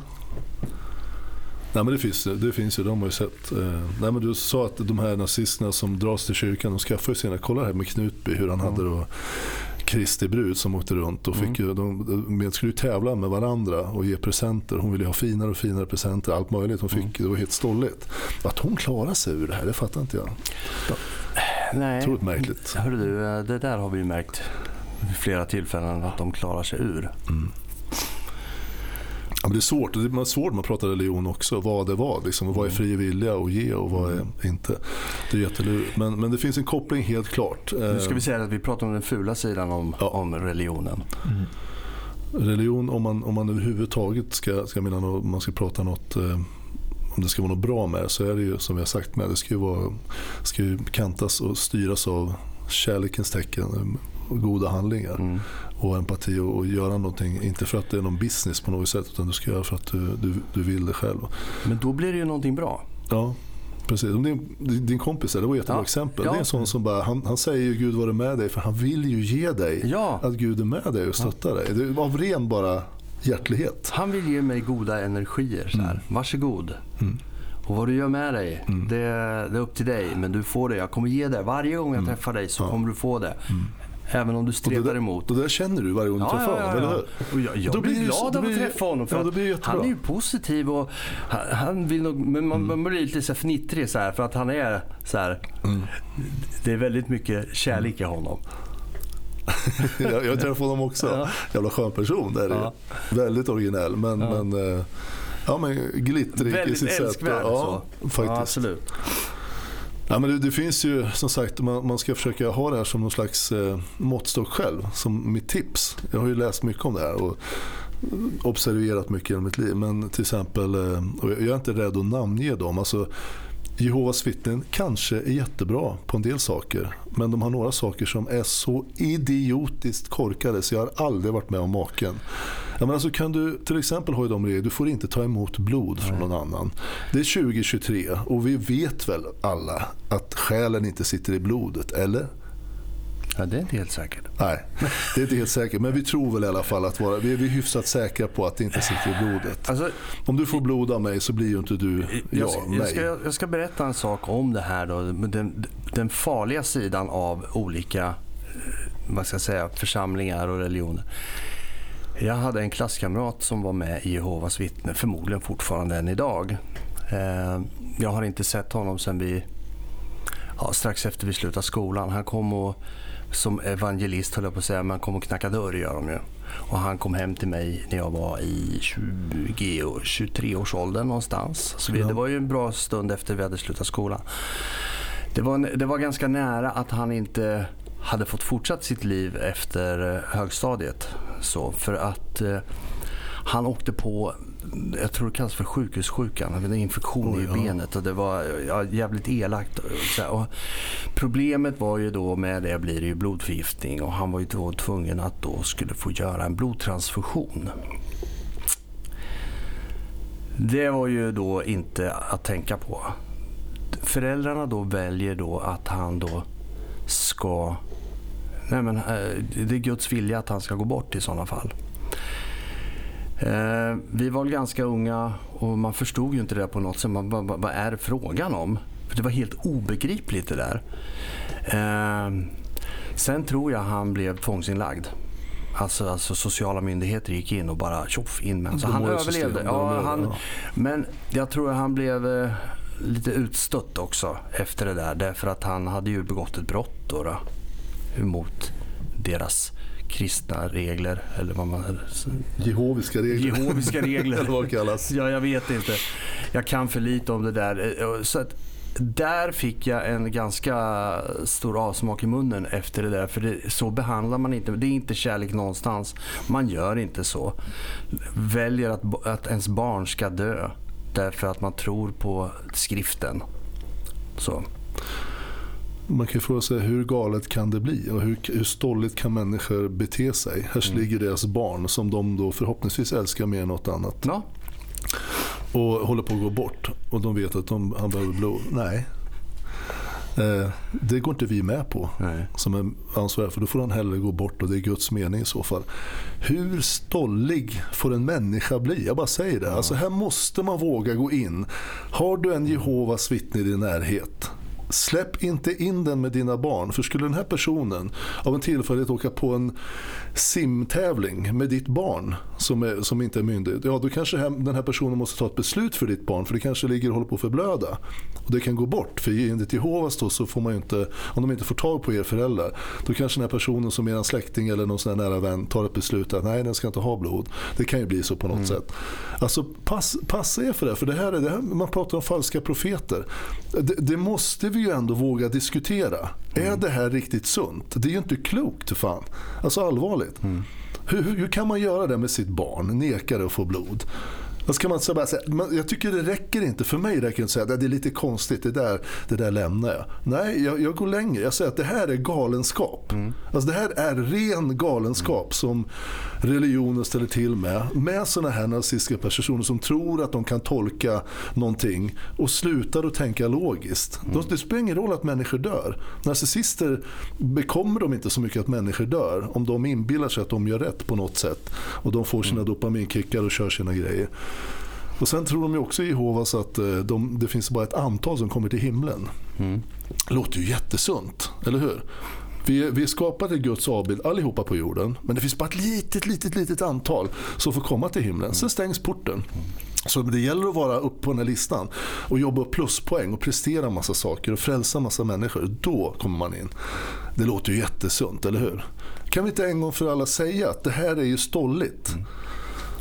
Nej, men det, finns, det finns ju, de har ju sett. Eh, nej, men du sa att de här nazisterna som dras till kyrkan, de skaffar ju sina, kolla här med Knutby hur han Mm. hade då Kristi brud som åkte runt och fick ju, de, de skulle ju tävla med varandra och ge presenter. Hon ville ha finare och finare presenter, allt möjligt. Hon fick, Mm. Det var helt stolligt. Att hon klarade sig ur det här, det fattar inte jag. Nej. Otroligt märkligt. Hörru du, eh, det där har vi ju märkt vid flera tillfällen att de klarar sig ur. Ja, men det är svårt, det är svårt när man pratar religion också, vad det var. Liksom, vad är fri vilja att ge och vad är inte. Det är jättelurigt. Men, men det finns en koppling helt klart. Nu ska Eh, vi säga att vi pratar om den fula sidan om, Ja. om religionen. Mm. religion, om man, om man överhuvudtaget ska, ska mena om man ska prata något, eh, om det ska vara något bra med så är det ju som vi har sagt med, det ska ju, vara, ska ju kantas och styras av kärlekens tecken, goda handlingar Mm. och empati och, och göra någonting, inte för att det är någon business på något sätt, utan du ska göra för att du, du, du vill det själv. Men då blir det ju någonting bra. Ja, precis. Din, din kompis, det var ett jättebra Ja, exempel. ja. Det är en sån som bara, han, han säger ju Gud vare med dig, för han vill ju ge dig Ja, att Gud är med dig och stöttar dig. Det är av ren bara hjärtlighet. han vill ge mig goda energier. Så här. Varsågod. Mm. Och vad du gör med dig, Mm. det, det är upp till dig. Men du får det. Jag kommer ge det. Varje gång jag träffar dig så Ja. kommer du få det. Mm. Även om du Och det, stretar emot. och det där känner du varje gång du Ja, träffar ja, honom, ja, eller ja. hur? Och jag jag Då blir det- glad av att det- träffa honom. För ja, blir det han är ju positiv och han, han vill nog, men man, man blir lite så fnittrig så här, för att han är så här. Mm. Det är väldigt mycket kärlek i honom. jag, jag träffade honom också. Ja. Jävla skön person. Ja. är Väldigt originell, men, Ja. men, eh, ja, men glittrig i Väldigt sitt sätt. älskvärd. Ja, så. faktiskt. Ja, absolut. Ja, men det, det finns ju som sagt, man, man ska försöka ha det här som någon slags eh, måttstock själv. Som mitt tips. Jag har ju läst mycket om det här och observerat mycket genom mitt liv. Men till exempel, eh, och jag är inte rädd att namnge dem. Alltså, Jehovas vittnen kanske är jättebra på en del saker. Men de har några saker som är så idiotiskt korkade så jag har aldrig varit med om maken. Ja, men alltså kan du till exempel ha i de regler, du får inte ta emot blod från någon annan. Det är 2023 och vi vet väl alla att själen inte sitter i blodet, eller? Ja, det är inte helt säkert. Nej, det är inte helt säkert. Men vi tror väl i alla fall att vara, vi är hyfsat säkra på att det inte sitter i blodet. Alltså, Om du får blod av mig så blir ju inte du jag, ska, jag, ska, jag ska berätta en sak om det här. Då. Den, den farliga sidan av olika eh, vad ska jag säga, församlingar och religioner. Jag hade en klasskamrat som var med i Jehovas vittnen, förmodligen fortfarande än idag. Eh, Jag har inte sett honom sedan vi, ja, strax efter vi slutade skolan. Han kom och, som evangelist höll jag på att säga, men han kom och knackade dörr gör de ju. Och han kom hem till mig när jag var i 20 och 23 års åldern någonstans. Så vi, Ja. det var ju en bra stund efter vi hade slutat skolan. Det var, det var ganska nära att han inte hade fått fortsatt sitt liv efter högstadiet. Så, för att eh, han åkte på, jag tror det kallas för sjukhussjukan, han hade en infektion Oj, i ja. benet och det var ja, jävligt elakt. Här, och problemet var ju då med det blir det ju blodförgiftning och han var ju då tvungen att då skulle få göra en blodtransfusion. Det var ju då inte att tänka på. Föräldrarna då väljer då att han då ska... Nej men, eh, det är Guds vilja att han ska gå bort i sådana fall. Eh, vi var ganska unga och man förstod ju inte det på något sätt. Man, bara, vad är frågan om? För det var helt obegripligt det där. Eh, sen tror jag han blev tvångsinlagd. Alltså, alltså sociala myndigheter gick in och bara tjoff in med. Så han överlevde. de Ja, han, men jag tror att han blev eh, lite utstött också efter det där. Därför att han hade ju begått ett brott då, då mot deras kristna regler. Eller vad man... Jehoviska regler. Jehoviska regler. Eller vad det kallas. Ja, jag vet inte. Jag kan för lite om det där. Eh, Så att, där fick jag en ganska stor avsmak i munnen efter det där. För det, så behandlar man inte. Det är inte kärlek någonstans. Man gör inte så. Väljer att, att ens barn ska dö därför att man tror på skriften. Så. Man kan ju fråga sig hur galet kan det bli och hur, hur stolligt kan människor bete sig? Här Mm. ligger deras barn som de då förhoppningsvis älskar mer än något annat Ja, och håller på att gå bort och de vet att de, han behöver blod. Nej. Eh, det går inte vi med på Nej. som är ansvarig för då får han hellre gå bort och det är Guds mening i så fall. Hur stollig får en människa bli? Jag bara säger det. Alltså här måste man våga gå in. Har du en Jehovas vittne i din närhet Släpp inte in den med dina barn. För skulle den här personen av en tillfällighet åka på en simtävling med ditt barn som, är, som inte är myndig. Ja, då kanske den här personen måste ta ett beslut för ditt barn. För det kanske ligger och håller på att förblöda. Och det kan gå bort. För enligt Jehovas då så får man inte, om de inte får tag på er föräldrar. Då kanske den här personen som är en släkting eller någon sån nära vän tar ett beslut att nej den ska inte ha blod. Det kan ju bli så på något mm. sätt. Alltså pass, passa er för det. För det här är det här, man pratar om falska profeter. Det, det måste vi ju ändå våga diskutera. Mm. Är det här riktigt sunt? Det är ju inte klokt för fan. Alltså allvarligt. Mm. Hur, hur, kan man göra det med sitt barn? Neka det att få blod. Alltså kan man så bara säga, jag tycker det räcker inte, för mig räcker det inte att säga att det är lite konstigt, det där, det där lämnar jag. Nej, jag, jag går längre. Jag säger att det här är galenskap. Mm. Alltså det här är ren galenskap mm. som religionen ställer till med. Med sådana här nazistiska personer som tror att de kan tolka någonting och slutar att tänka logiskt. Mm. Det spelar ingen roll att människor dör. Narcissister bekommer de inte så mycket att människor dör om de inbillar sig att de gör rätt på något sätt och de får sina mm. dopaminkickar och kör sina grejer. Och Sen tror de ju också i Jehovas att eh, de, det finns bara ett antal som kommer till himlen. Mm. Låter ju jättesunt, eller hur? Vi, vi är skapade Guds avbild allihopa på jorden. Men det finns bara ett litet, litet, litet antal som får komma till himlen. Sen stängs porten. Så det gäller att vara upp på den här listan och jobba upp pluspoäng och prestera massa saker och frälsa massa människor. Då kommer man in. Det låter ju jättesunt, eller hur? Kan vi inte en gång för alla säga att det här är ju stolligt? Mm.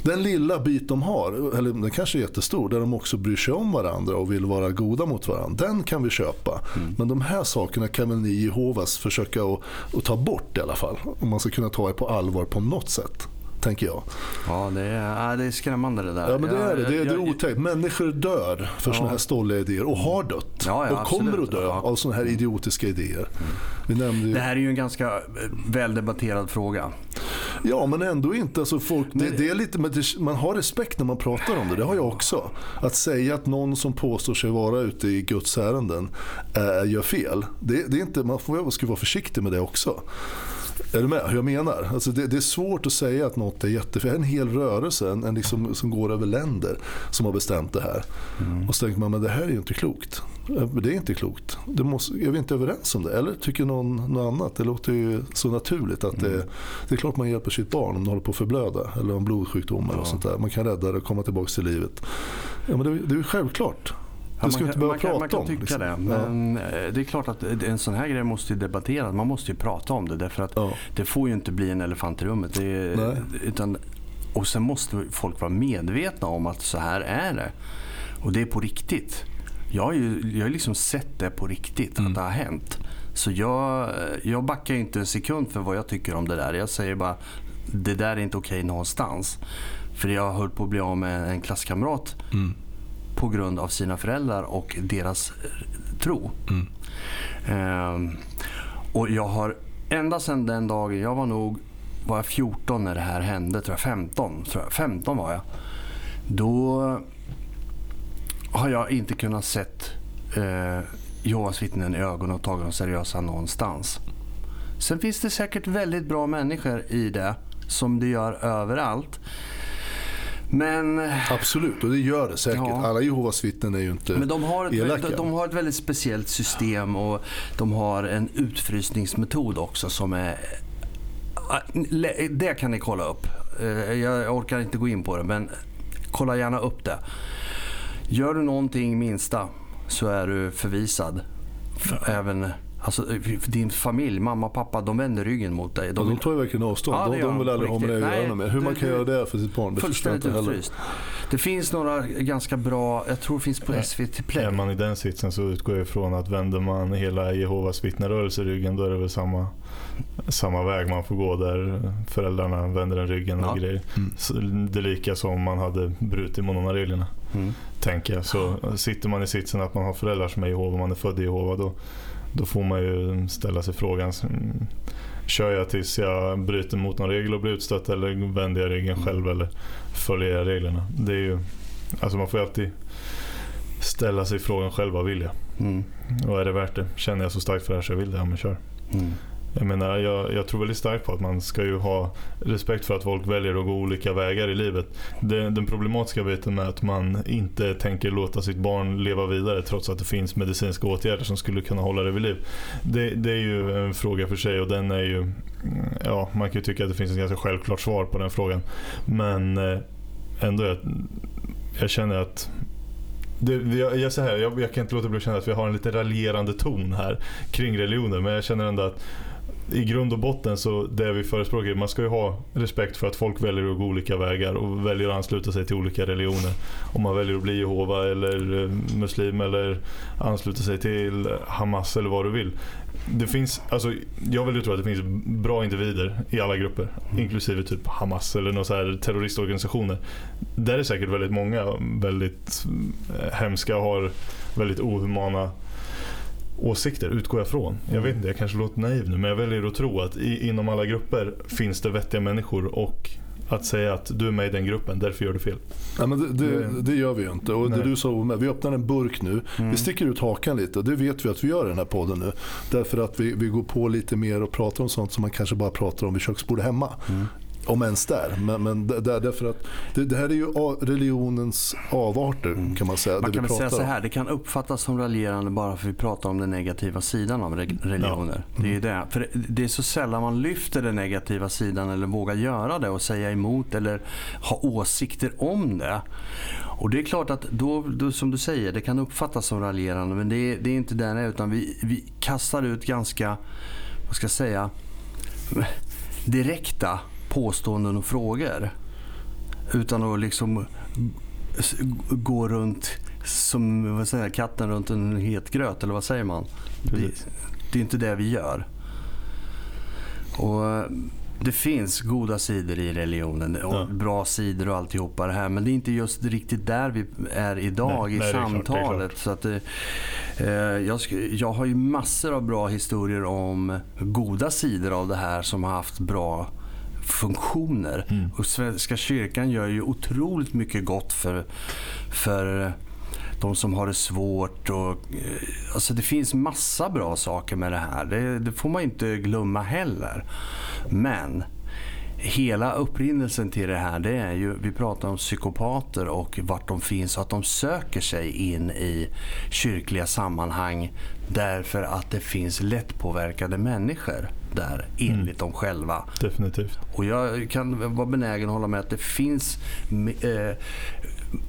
Den lilla bit de har, eller den kanske är jättestor, där de också bryr sig om varandra och vill vara goda mot varandra. Den kan vi köpa. Mm. Men de här sakerna kan väl ni Jehovas försöka att, att ta bort i alla fall. Om man ska kunna ta er på allvar på något sätt tänker jag. Ja, det är, det är skrämmande det där. Ja, men det är det. Det är, det är otäckt. Människor dör för ja. sådana här stolliga idéer och har dött. Ja, ja, och kommer att dö av sådana här idiotiska idéer. Mm. Ju... Det här är ju en ganska eh, väldebatterad fråga. Ja, men ändå inte. Alltså folk, det, det är lite, man har respekt när man pratar om det. Det har jag också. Att säga att någon som påstår sig vara ute i Guds ärenden äh, gör fel. Det, det är inte, man får, ska vara försiktig med det också. Är du med hur jag menar? Alltså det, det, är svårt att säga att något är jättefel. En hel rörelse en, en liksom, som går över länder som har bestämt det här. Mm. Och så tänker man, men det här är ju inte klokt. Det är inte klokt. Det måste, är vi inte överens om det? Eller tycker någon något annat? Det låter ju så naturligt att mm. det, det är klart man hjälper sitt barn om det håller på att förblöda. Eller om blodsjukdomar ja. och sånt där. Man kan rädda det och komma tillbaka till livet. Ja, men det, det är ju självklart. Det ska man, inte behöva prata man kan om. tycka liksom. det. Men ja. Eh, det är klart att en sån här grej måste debatteras. Man måste ju prata om det. Därför att ja. det får ju inte bli en elefant i rummet. Det, utan, och sen måste folk vara medvetna om att så här är det. Och det är på riktigt. Jag har ju jag har liksom sett det på riktigt, mm. att det har hänt. Så jag, jag backar inte en sekund för vad jag tycker om det där. Jag säger bara, det där är inte okej någonstans. För jag höll på att bli av med en klasskamrat mm på grund av sina föräldrar och deras eh, tro. Mm. Ehm, och jag har ända sedan den dagen, jag var nog var jag 14 när det här hände, tror jag 15, tror jag, 15 var jag. Då har jag inte kunnat sett eh, Jehovas vittnen i ögonen och tagit dem seriösa någonstans. Sen finns det säkert väldigt bra människor i det, som det gör överallt. Men, Absolut, och det gör det säkert. Ja. Alla Jehovas vittnen är ju inte Men de har, ett, elaka. De, de har ett väldigt speciellt system och de har en utfrysningsmetod också som är... Det kan ni kolla upp. Eh, jag orkar inte gå in på det, men kolla gärna upp det. Gör du någonting minsta så är du förvisad. För även Alltså, din familj, mamma och pappa, de vänder ryggen mot dig. De, ja, de tar ju verkligen avstånd. Ja, de, de vill aldrig ha med dig att göra med. Hur man kan göra det för sitt barn, det förstår jag inte heller. Utfryst. Det finns några ganska bra, jag tror det finns på SVT Play. Är man i den sitsen så utgår jag ifrån att vänder man hela Jehovas vittnerörelse ryggen då är det väl samma, samma väg man får gå där föräldrarna vänder den ryggen och ja. grejer. Mm. det är lika som om man hade brutit mot någon av reglerna. Mm. Tänker jag. Så sitter man i sitsen att man har föräldrar som är Jehova, man är född i Jehova då då får man ju ställa sig frågan Kör jag tills jag bryter mot någon regel och blir utstött eller vänder jag ryggen själv eller följer jag reglerna? Det är ju, alltså man får ju alltid ställa sig frågan själv, vad vill jag? Mm. Och är det värt det? Känner jag så starkt för det här så jag vill det, ja men kör. Mm. Jag menar, jag, jag tror väldigt starkt på att man ska ju ha respekt för att folk väljer att gå olika vägar i livet. Det, den problematiska biten med att man inte tänker låta sitt barn leva vidare trots att det finns medicinska åtgärder som skulle kunna hålla det vid liv. Det, det är ju en fråga för sig och den är ju, ja man kan ju tycka att det finns ett ganska självklart svar på den frågan. Men eh, ändå, jag, jag känner att det, jag, jag, så här, jag, jag kan inte låta bli att känna att vi har en lite raljerande ton här kring religioner men jag känner ändå att i grund och botten så det vi förespråkar, man ska ju ha respekt för att folk väljer att gå olika vägar och väljer att ansluta sig till olika religioner. Om man väljer att bli Jehova eller eh, muslim eller ansluta sig till Hamas eller vad du vill. Det finns, alltså, jag vill ju tro att det finns bra individer i alla grupper, mm. inklusive typ Hamas eller några så här terroristorganisationer. Där är säkert väldigt många väldigt eh, hemska och har väldigt ohumana åsikter, utgår jag från. Jag mm. vet inte, jag kanske låter naiv nu, men jag väljer att tro att i, inom alla grupper finns det vettiga människor och att säga att du är med i den gruppen, därför gör du fel. Ja, men det, det, det gör vi ju inte. Och det du sa, vi öppnar en burk nu. Mm. Vi sticker ut hakan lite och det vet vi att vi gör i den här podden nu. Därför att vi, vi går på lite mer och pratar om sånt som man kanske bara pratar om vid köksbordet hemma. Mm. Om ens där. Men, men där, därför att det, det, här är ju religionens avarter mm. kan man säga. Man kan väl säga så här, det kan uppfattas som raljerande bara för att vi pratar om den negativa sidan av religioner. Ja. Mm. Det, är det. För det är så sällan man lyfter den negativa sidan eller vågar göra det och säga emot eller ha åsikter om det. Och det är klart att då, då, som du säger, det kan uppfattas som raljerande men det är, det är inte det det är utan vi, vi kastar ut ganska, vad ska jag säga, direkta påståenden och frågor. Utan att liksom gå runt som vad säger, katten runt en het gröt, eller vad säger man? Det, det, är inte det vi gör. Och det finns goda sidor i religionen och ja. bra sidor och alltihopa det här. Men det är inte just riktigt där vi är idag nej, i nej, samtalet. Så att, eh, jag, jag har ju massor av bra historier om goda sidor av det här som har haft bra funktioner. Mm. Och Svenska kyrkan gör ju otroligt mycket gott för, för de som har det svårt. Och, eh, alltså det finns massa bra saker med det här. Det, det får man inte glömma heller. Men hela upprinnelsen till det här det är ju, vi pratar om psykopater och vart de finns och att de söker sig in i kyrkliga sammanhang därför att det finns lättpåverkade människor där enligt mm. dem själva. Definitivt. Och jag kan vara benägen att hålla med att det finns eh,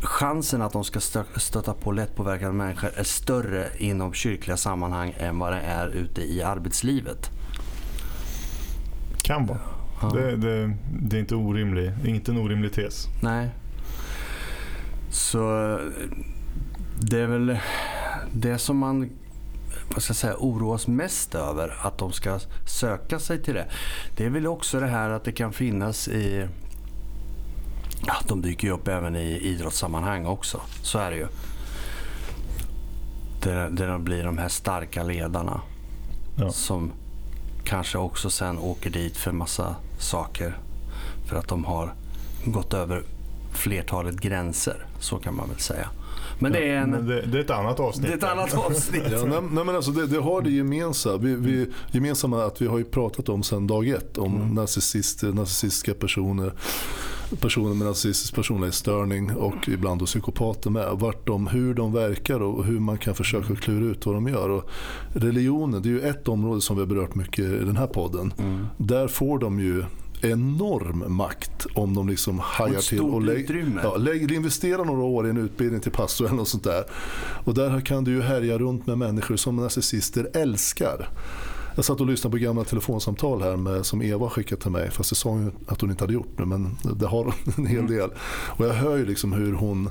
chansen att de ska stöta på lättpåverkade människor är större inom kyrkliga sammanhang än vad det är ute i arbetslivet. Kan vara. Ja. Det, det, det, är inte, orimlig, inte en orimlig tes. Nej. Så det är väl det som man vad ska jag säga, oroas mest över att de ska söka sig till det. Det är väl också det här att det kan finnas i Ja, de dyker ju upp även i idrottssammanhang också. Så är det ju. Där, där de blir de här starka ledarna. Ja. Som kanske också sen åker dit för massa saker. För att de har gått över flertalet gränser. Så kan man väl säga. Men det är, en, men det, det, är ett annat avsnitt. Det är ett annat avsnitt. ja, nej, nej, men alltså det, det, har det gemensamma. Vi, vi, gemensamma att vi har ju pratat om sedan dag ett om mm. narcissister, narcissistiska personer personer med narcissistisk personlighetsstörning och ibland då psykopater med. Vart de, hur de verkar och hur man kan försöka klura ut vad de gör. Och religionen, det är ju ett område som vi har berört mycket i den här podden. Mm. Där får de ju enorm makt om de liksom hajar till och lägger, ja, lägger, investerar några år i en utbildning till pastor eller något sånt där. Och där kan du ju härja runt med människor som narcissister älskar. Jag satt och lyssnade på gamla telefonsamtal här med, som Eva skickat till mig. Fast det sa hon att hon inte hade gjort nu men det har hon en hel mm. del. Och jag hör ju liksom hur hon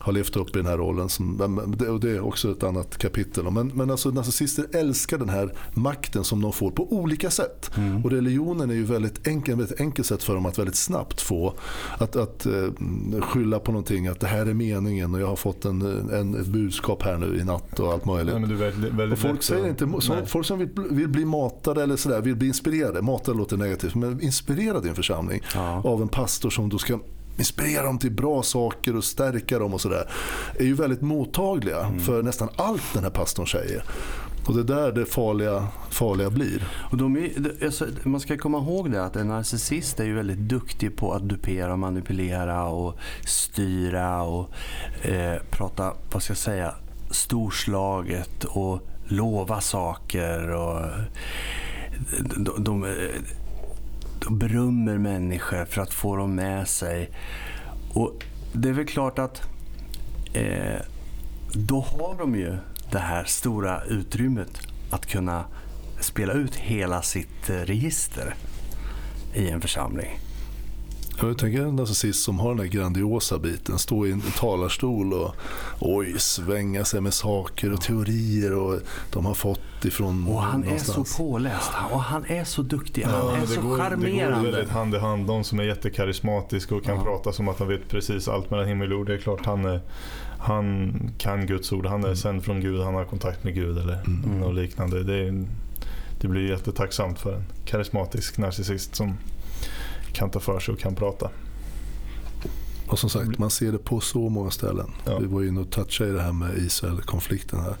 har levt upp i den här rollen. Som, och det är också ett annat kapitel. Men, men alltså, narcissister älskar den här makten som de får på olika sätt. Mm. Och religionen är ju väldigt enkel, väldigt enkelt sätt för dem att väldigt snabbt få att, att uh, skylla på någonting. Att det här är meningen och jag har fått en, en, ett budskap här nu i natt och allt möjligt. Ja, väldigt, väldigt och folk, säger inte, som, folk som vill, vill, bli matade eller sådär, vill bli inspirerade. Matade låter negativt, men inspirerad i en församling ja. av en pastor som då ska inspirera dem till bra saker och stärka dem och sådär. Är ju väldigt mottagliga mm. för nästan allt den här pastorn säger. Och det är där det farliga, farliga blir. Och de är, alltså, man ska komma ihåg det att en narcissist är ju väldigt duktig på att dupera, manipulera och styra och eh, prata, vad ska jag säga, storslaget och lova saker. Och de, de, de berömmer människor för att få dem med sig. Och det är väl klart att eh, då har de ju det här stora utrymmet att kunna spela ut hela sitt eh, register i en församling. Jag tänker en narcissist som har den där grandiosa biten, stå i en talarstol och oj, svänga sig med saker och teorier och de har fått ifrån Och han någonstans. är så påläst och han är så duktig. Han ja, är så går, charmerande. Det går väldigt hand i hand. De som är jättekarismatiska och kan ja. prata som att de vet precis allt mellan himmel och jord. Det är klart han är han kan Guds ord, han är mm. sänd från Gud, han har kontakt med Gud eller mm. något liknande. Det, det blir jättetacksamt för en karismatisk narcissist som kan ta för sig och kan prata. Och som sagt, man ser det på så många ställen. Ja. Vi var inne och touchade i det här med Israel-konflikten här.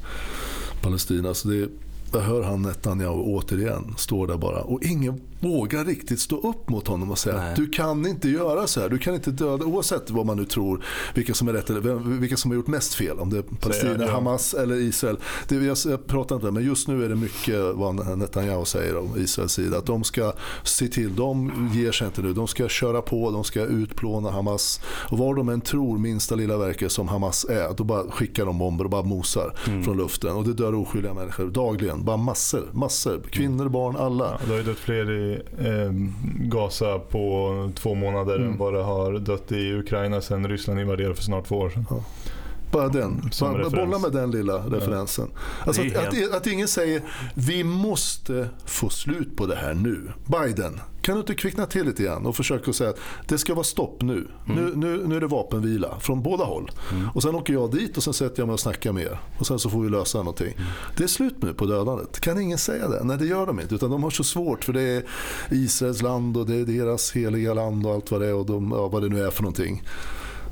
Palestina. Så det, jag hör han Netanyahu återigen står där bara och ingen vågar riktigt stå upp mot honom och säga Nej. du kan inte göra så här. Du kan inte döda oavsett vad man nu tror vilka som är rätt eller vilka som har gjort mest fel. Om det är Palestina, jag, ja. Hamas eller Israel. Det, jag, jag pratar inte men just nu är det mycket vad Netanyahu säger om Israels sida. Att de ska se till, de ger sig inte nu. De ska köra på, de ska utplåna Hamas. Och var de än tror minsta lilla verket som Hamas är, då bara skickar de bomber och bara mosar mm. från luften. Och det dör oskyldiga människor dagligen. Bara massor, massor. Kvinnor, barn, alla. Ja, det har ju dött fler i eh, Gaza på två månader mm. än vad det har dött i Ukraina sedan Ryssland invaderade för snart två år sedan. Ja. Bara den. Bara, bolla med den lilla referensen. Alltså att, att, att, ingen säger vi måste få slut på det här nu. Biden, kan du inte kvickna till lite grann och försöka säga att det ska vara stopp nu. Mm. Nu, nu, nu är det vapenvila från båda håll. Mm. Och Sen åker jag dit och sen sätter jag mig och snackar med er. Och Sen så får vi lösa någonting. Mm. Det är slut nu på dödandet. Kan ingen säga det? Nej det gör de inte. Utan de har så svårt för det är Israels land och det är deras heliga land och allt vad det är och de, ja, vad det nu är för någonting.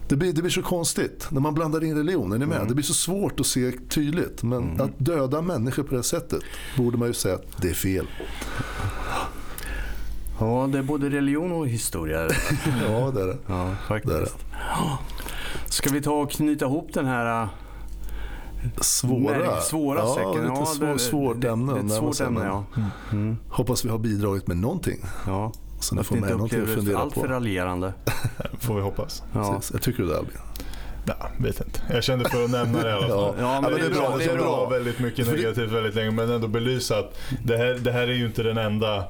Det blir, det blir så konstigt när man blandar in religion. Är ni med? Mm. Det blir så svårt att se tydligt. Men mm. att döda människor på det sättet borde man ju säga att det är fel. Ja, det är både religion och historia. ja, det är det. Ja, faktiskt. Det det. Ska vi ta och knyta ihop den här äh, svåra, svåra ja, säcken? Lite svår, det, svårt ämne. Det, det, svårt ämne ja. Mm. Hoppas vi har bidragit med någonting. Ja. Så ni får med någonting att fundera allt på. Allt för raljerande. får vi hoppas. Ja. Jag tycker du det Albin? Ja, vet inte. Jag kände för att nämna det i alla fall. ja, men, det, är bra. Det är bra. väldigt mycket negativt väldigt länge men ändå belysa att det här, det här är ju inte den enda,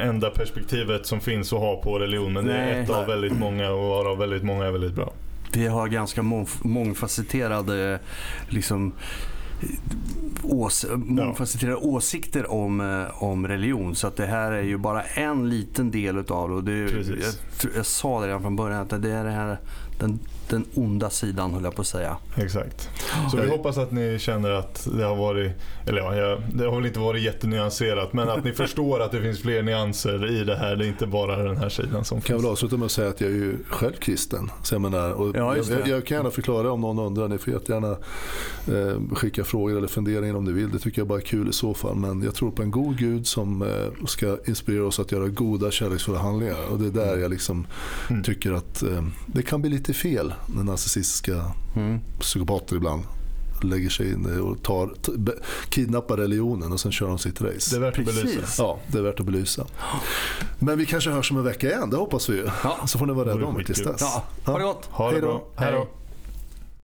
enda perspektivet som finns att ha på religion. Men det är ett av väldigt många och varav väldigt många är väldigt bra. Vi har ganska mångfacetterade liksom, ås, mångfacetterade ja. åsikter om, eh, om religion. Så att det här är ju bara en liten del utav det. Och det jag, jag, sa det redan från början att det är det här, den den onda sidan höll jag på att säga. Exakt. Så vi hoppas att ni känner att det har varit, eller ja, det har väl inte varit jättenyanserat, men att ni förstår att det finns fler nyanser i det här. Det är inte bara den här sidan som finns. Kan väl avsluta med att säga att jag är ju själv kristen. Så jag, menar, och ja, jag, jag, kan gärna förklara om någon undrar. Ni får jättegärna eh, skicka frågor eller funderingar om ni vill. Det tycker jag bara är kul i så fall. Men jag tror på en god Gud som eh, ska inspirera oss att göra goda kärleksfulla handlingar. Och det är där jag liksom mm. tycker att eh, det kan bli lite fel när narcissistiska mm. psykopater ibland lägger sig in och tar, kidnappar religionen och sen kör de sitt race. Det är värt att belysa. Ja, det är värt att belysa. Men vi kanske hörs om en vecka igen, det hoppas vi ju. Ja. Så får ni vara rädda om er tills dess. Ja. Ha det gott. Ha det bra. Hej då.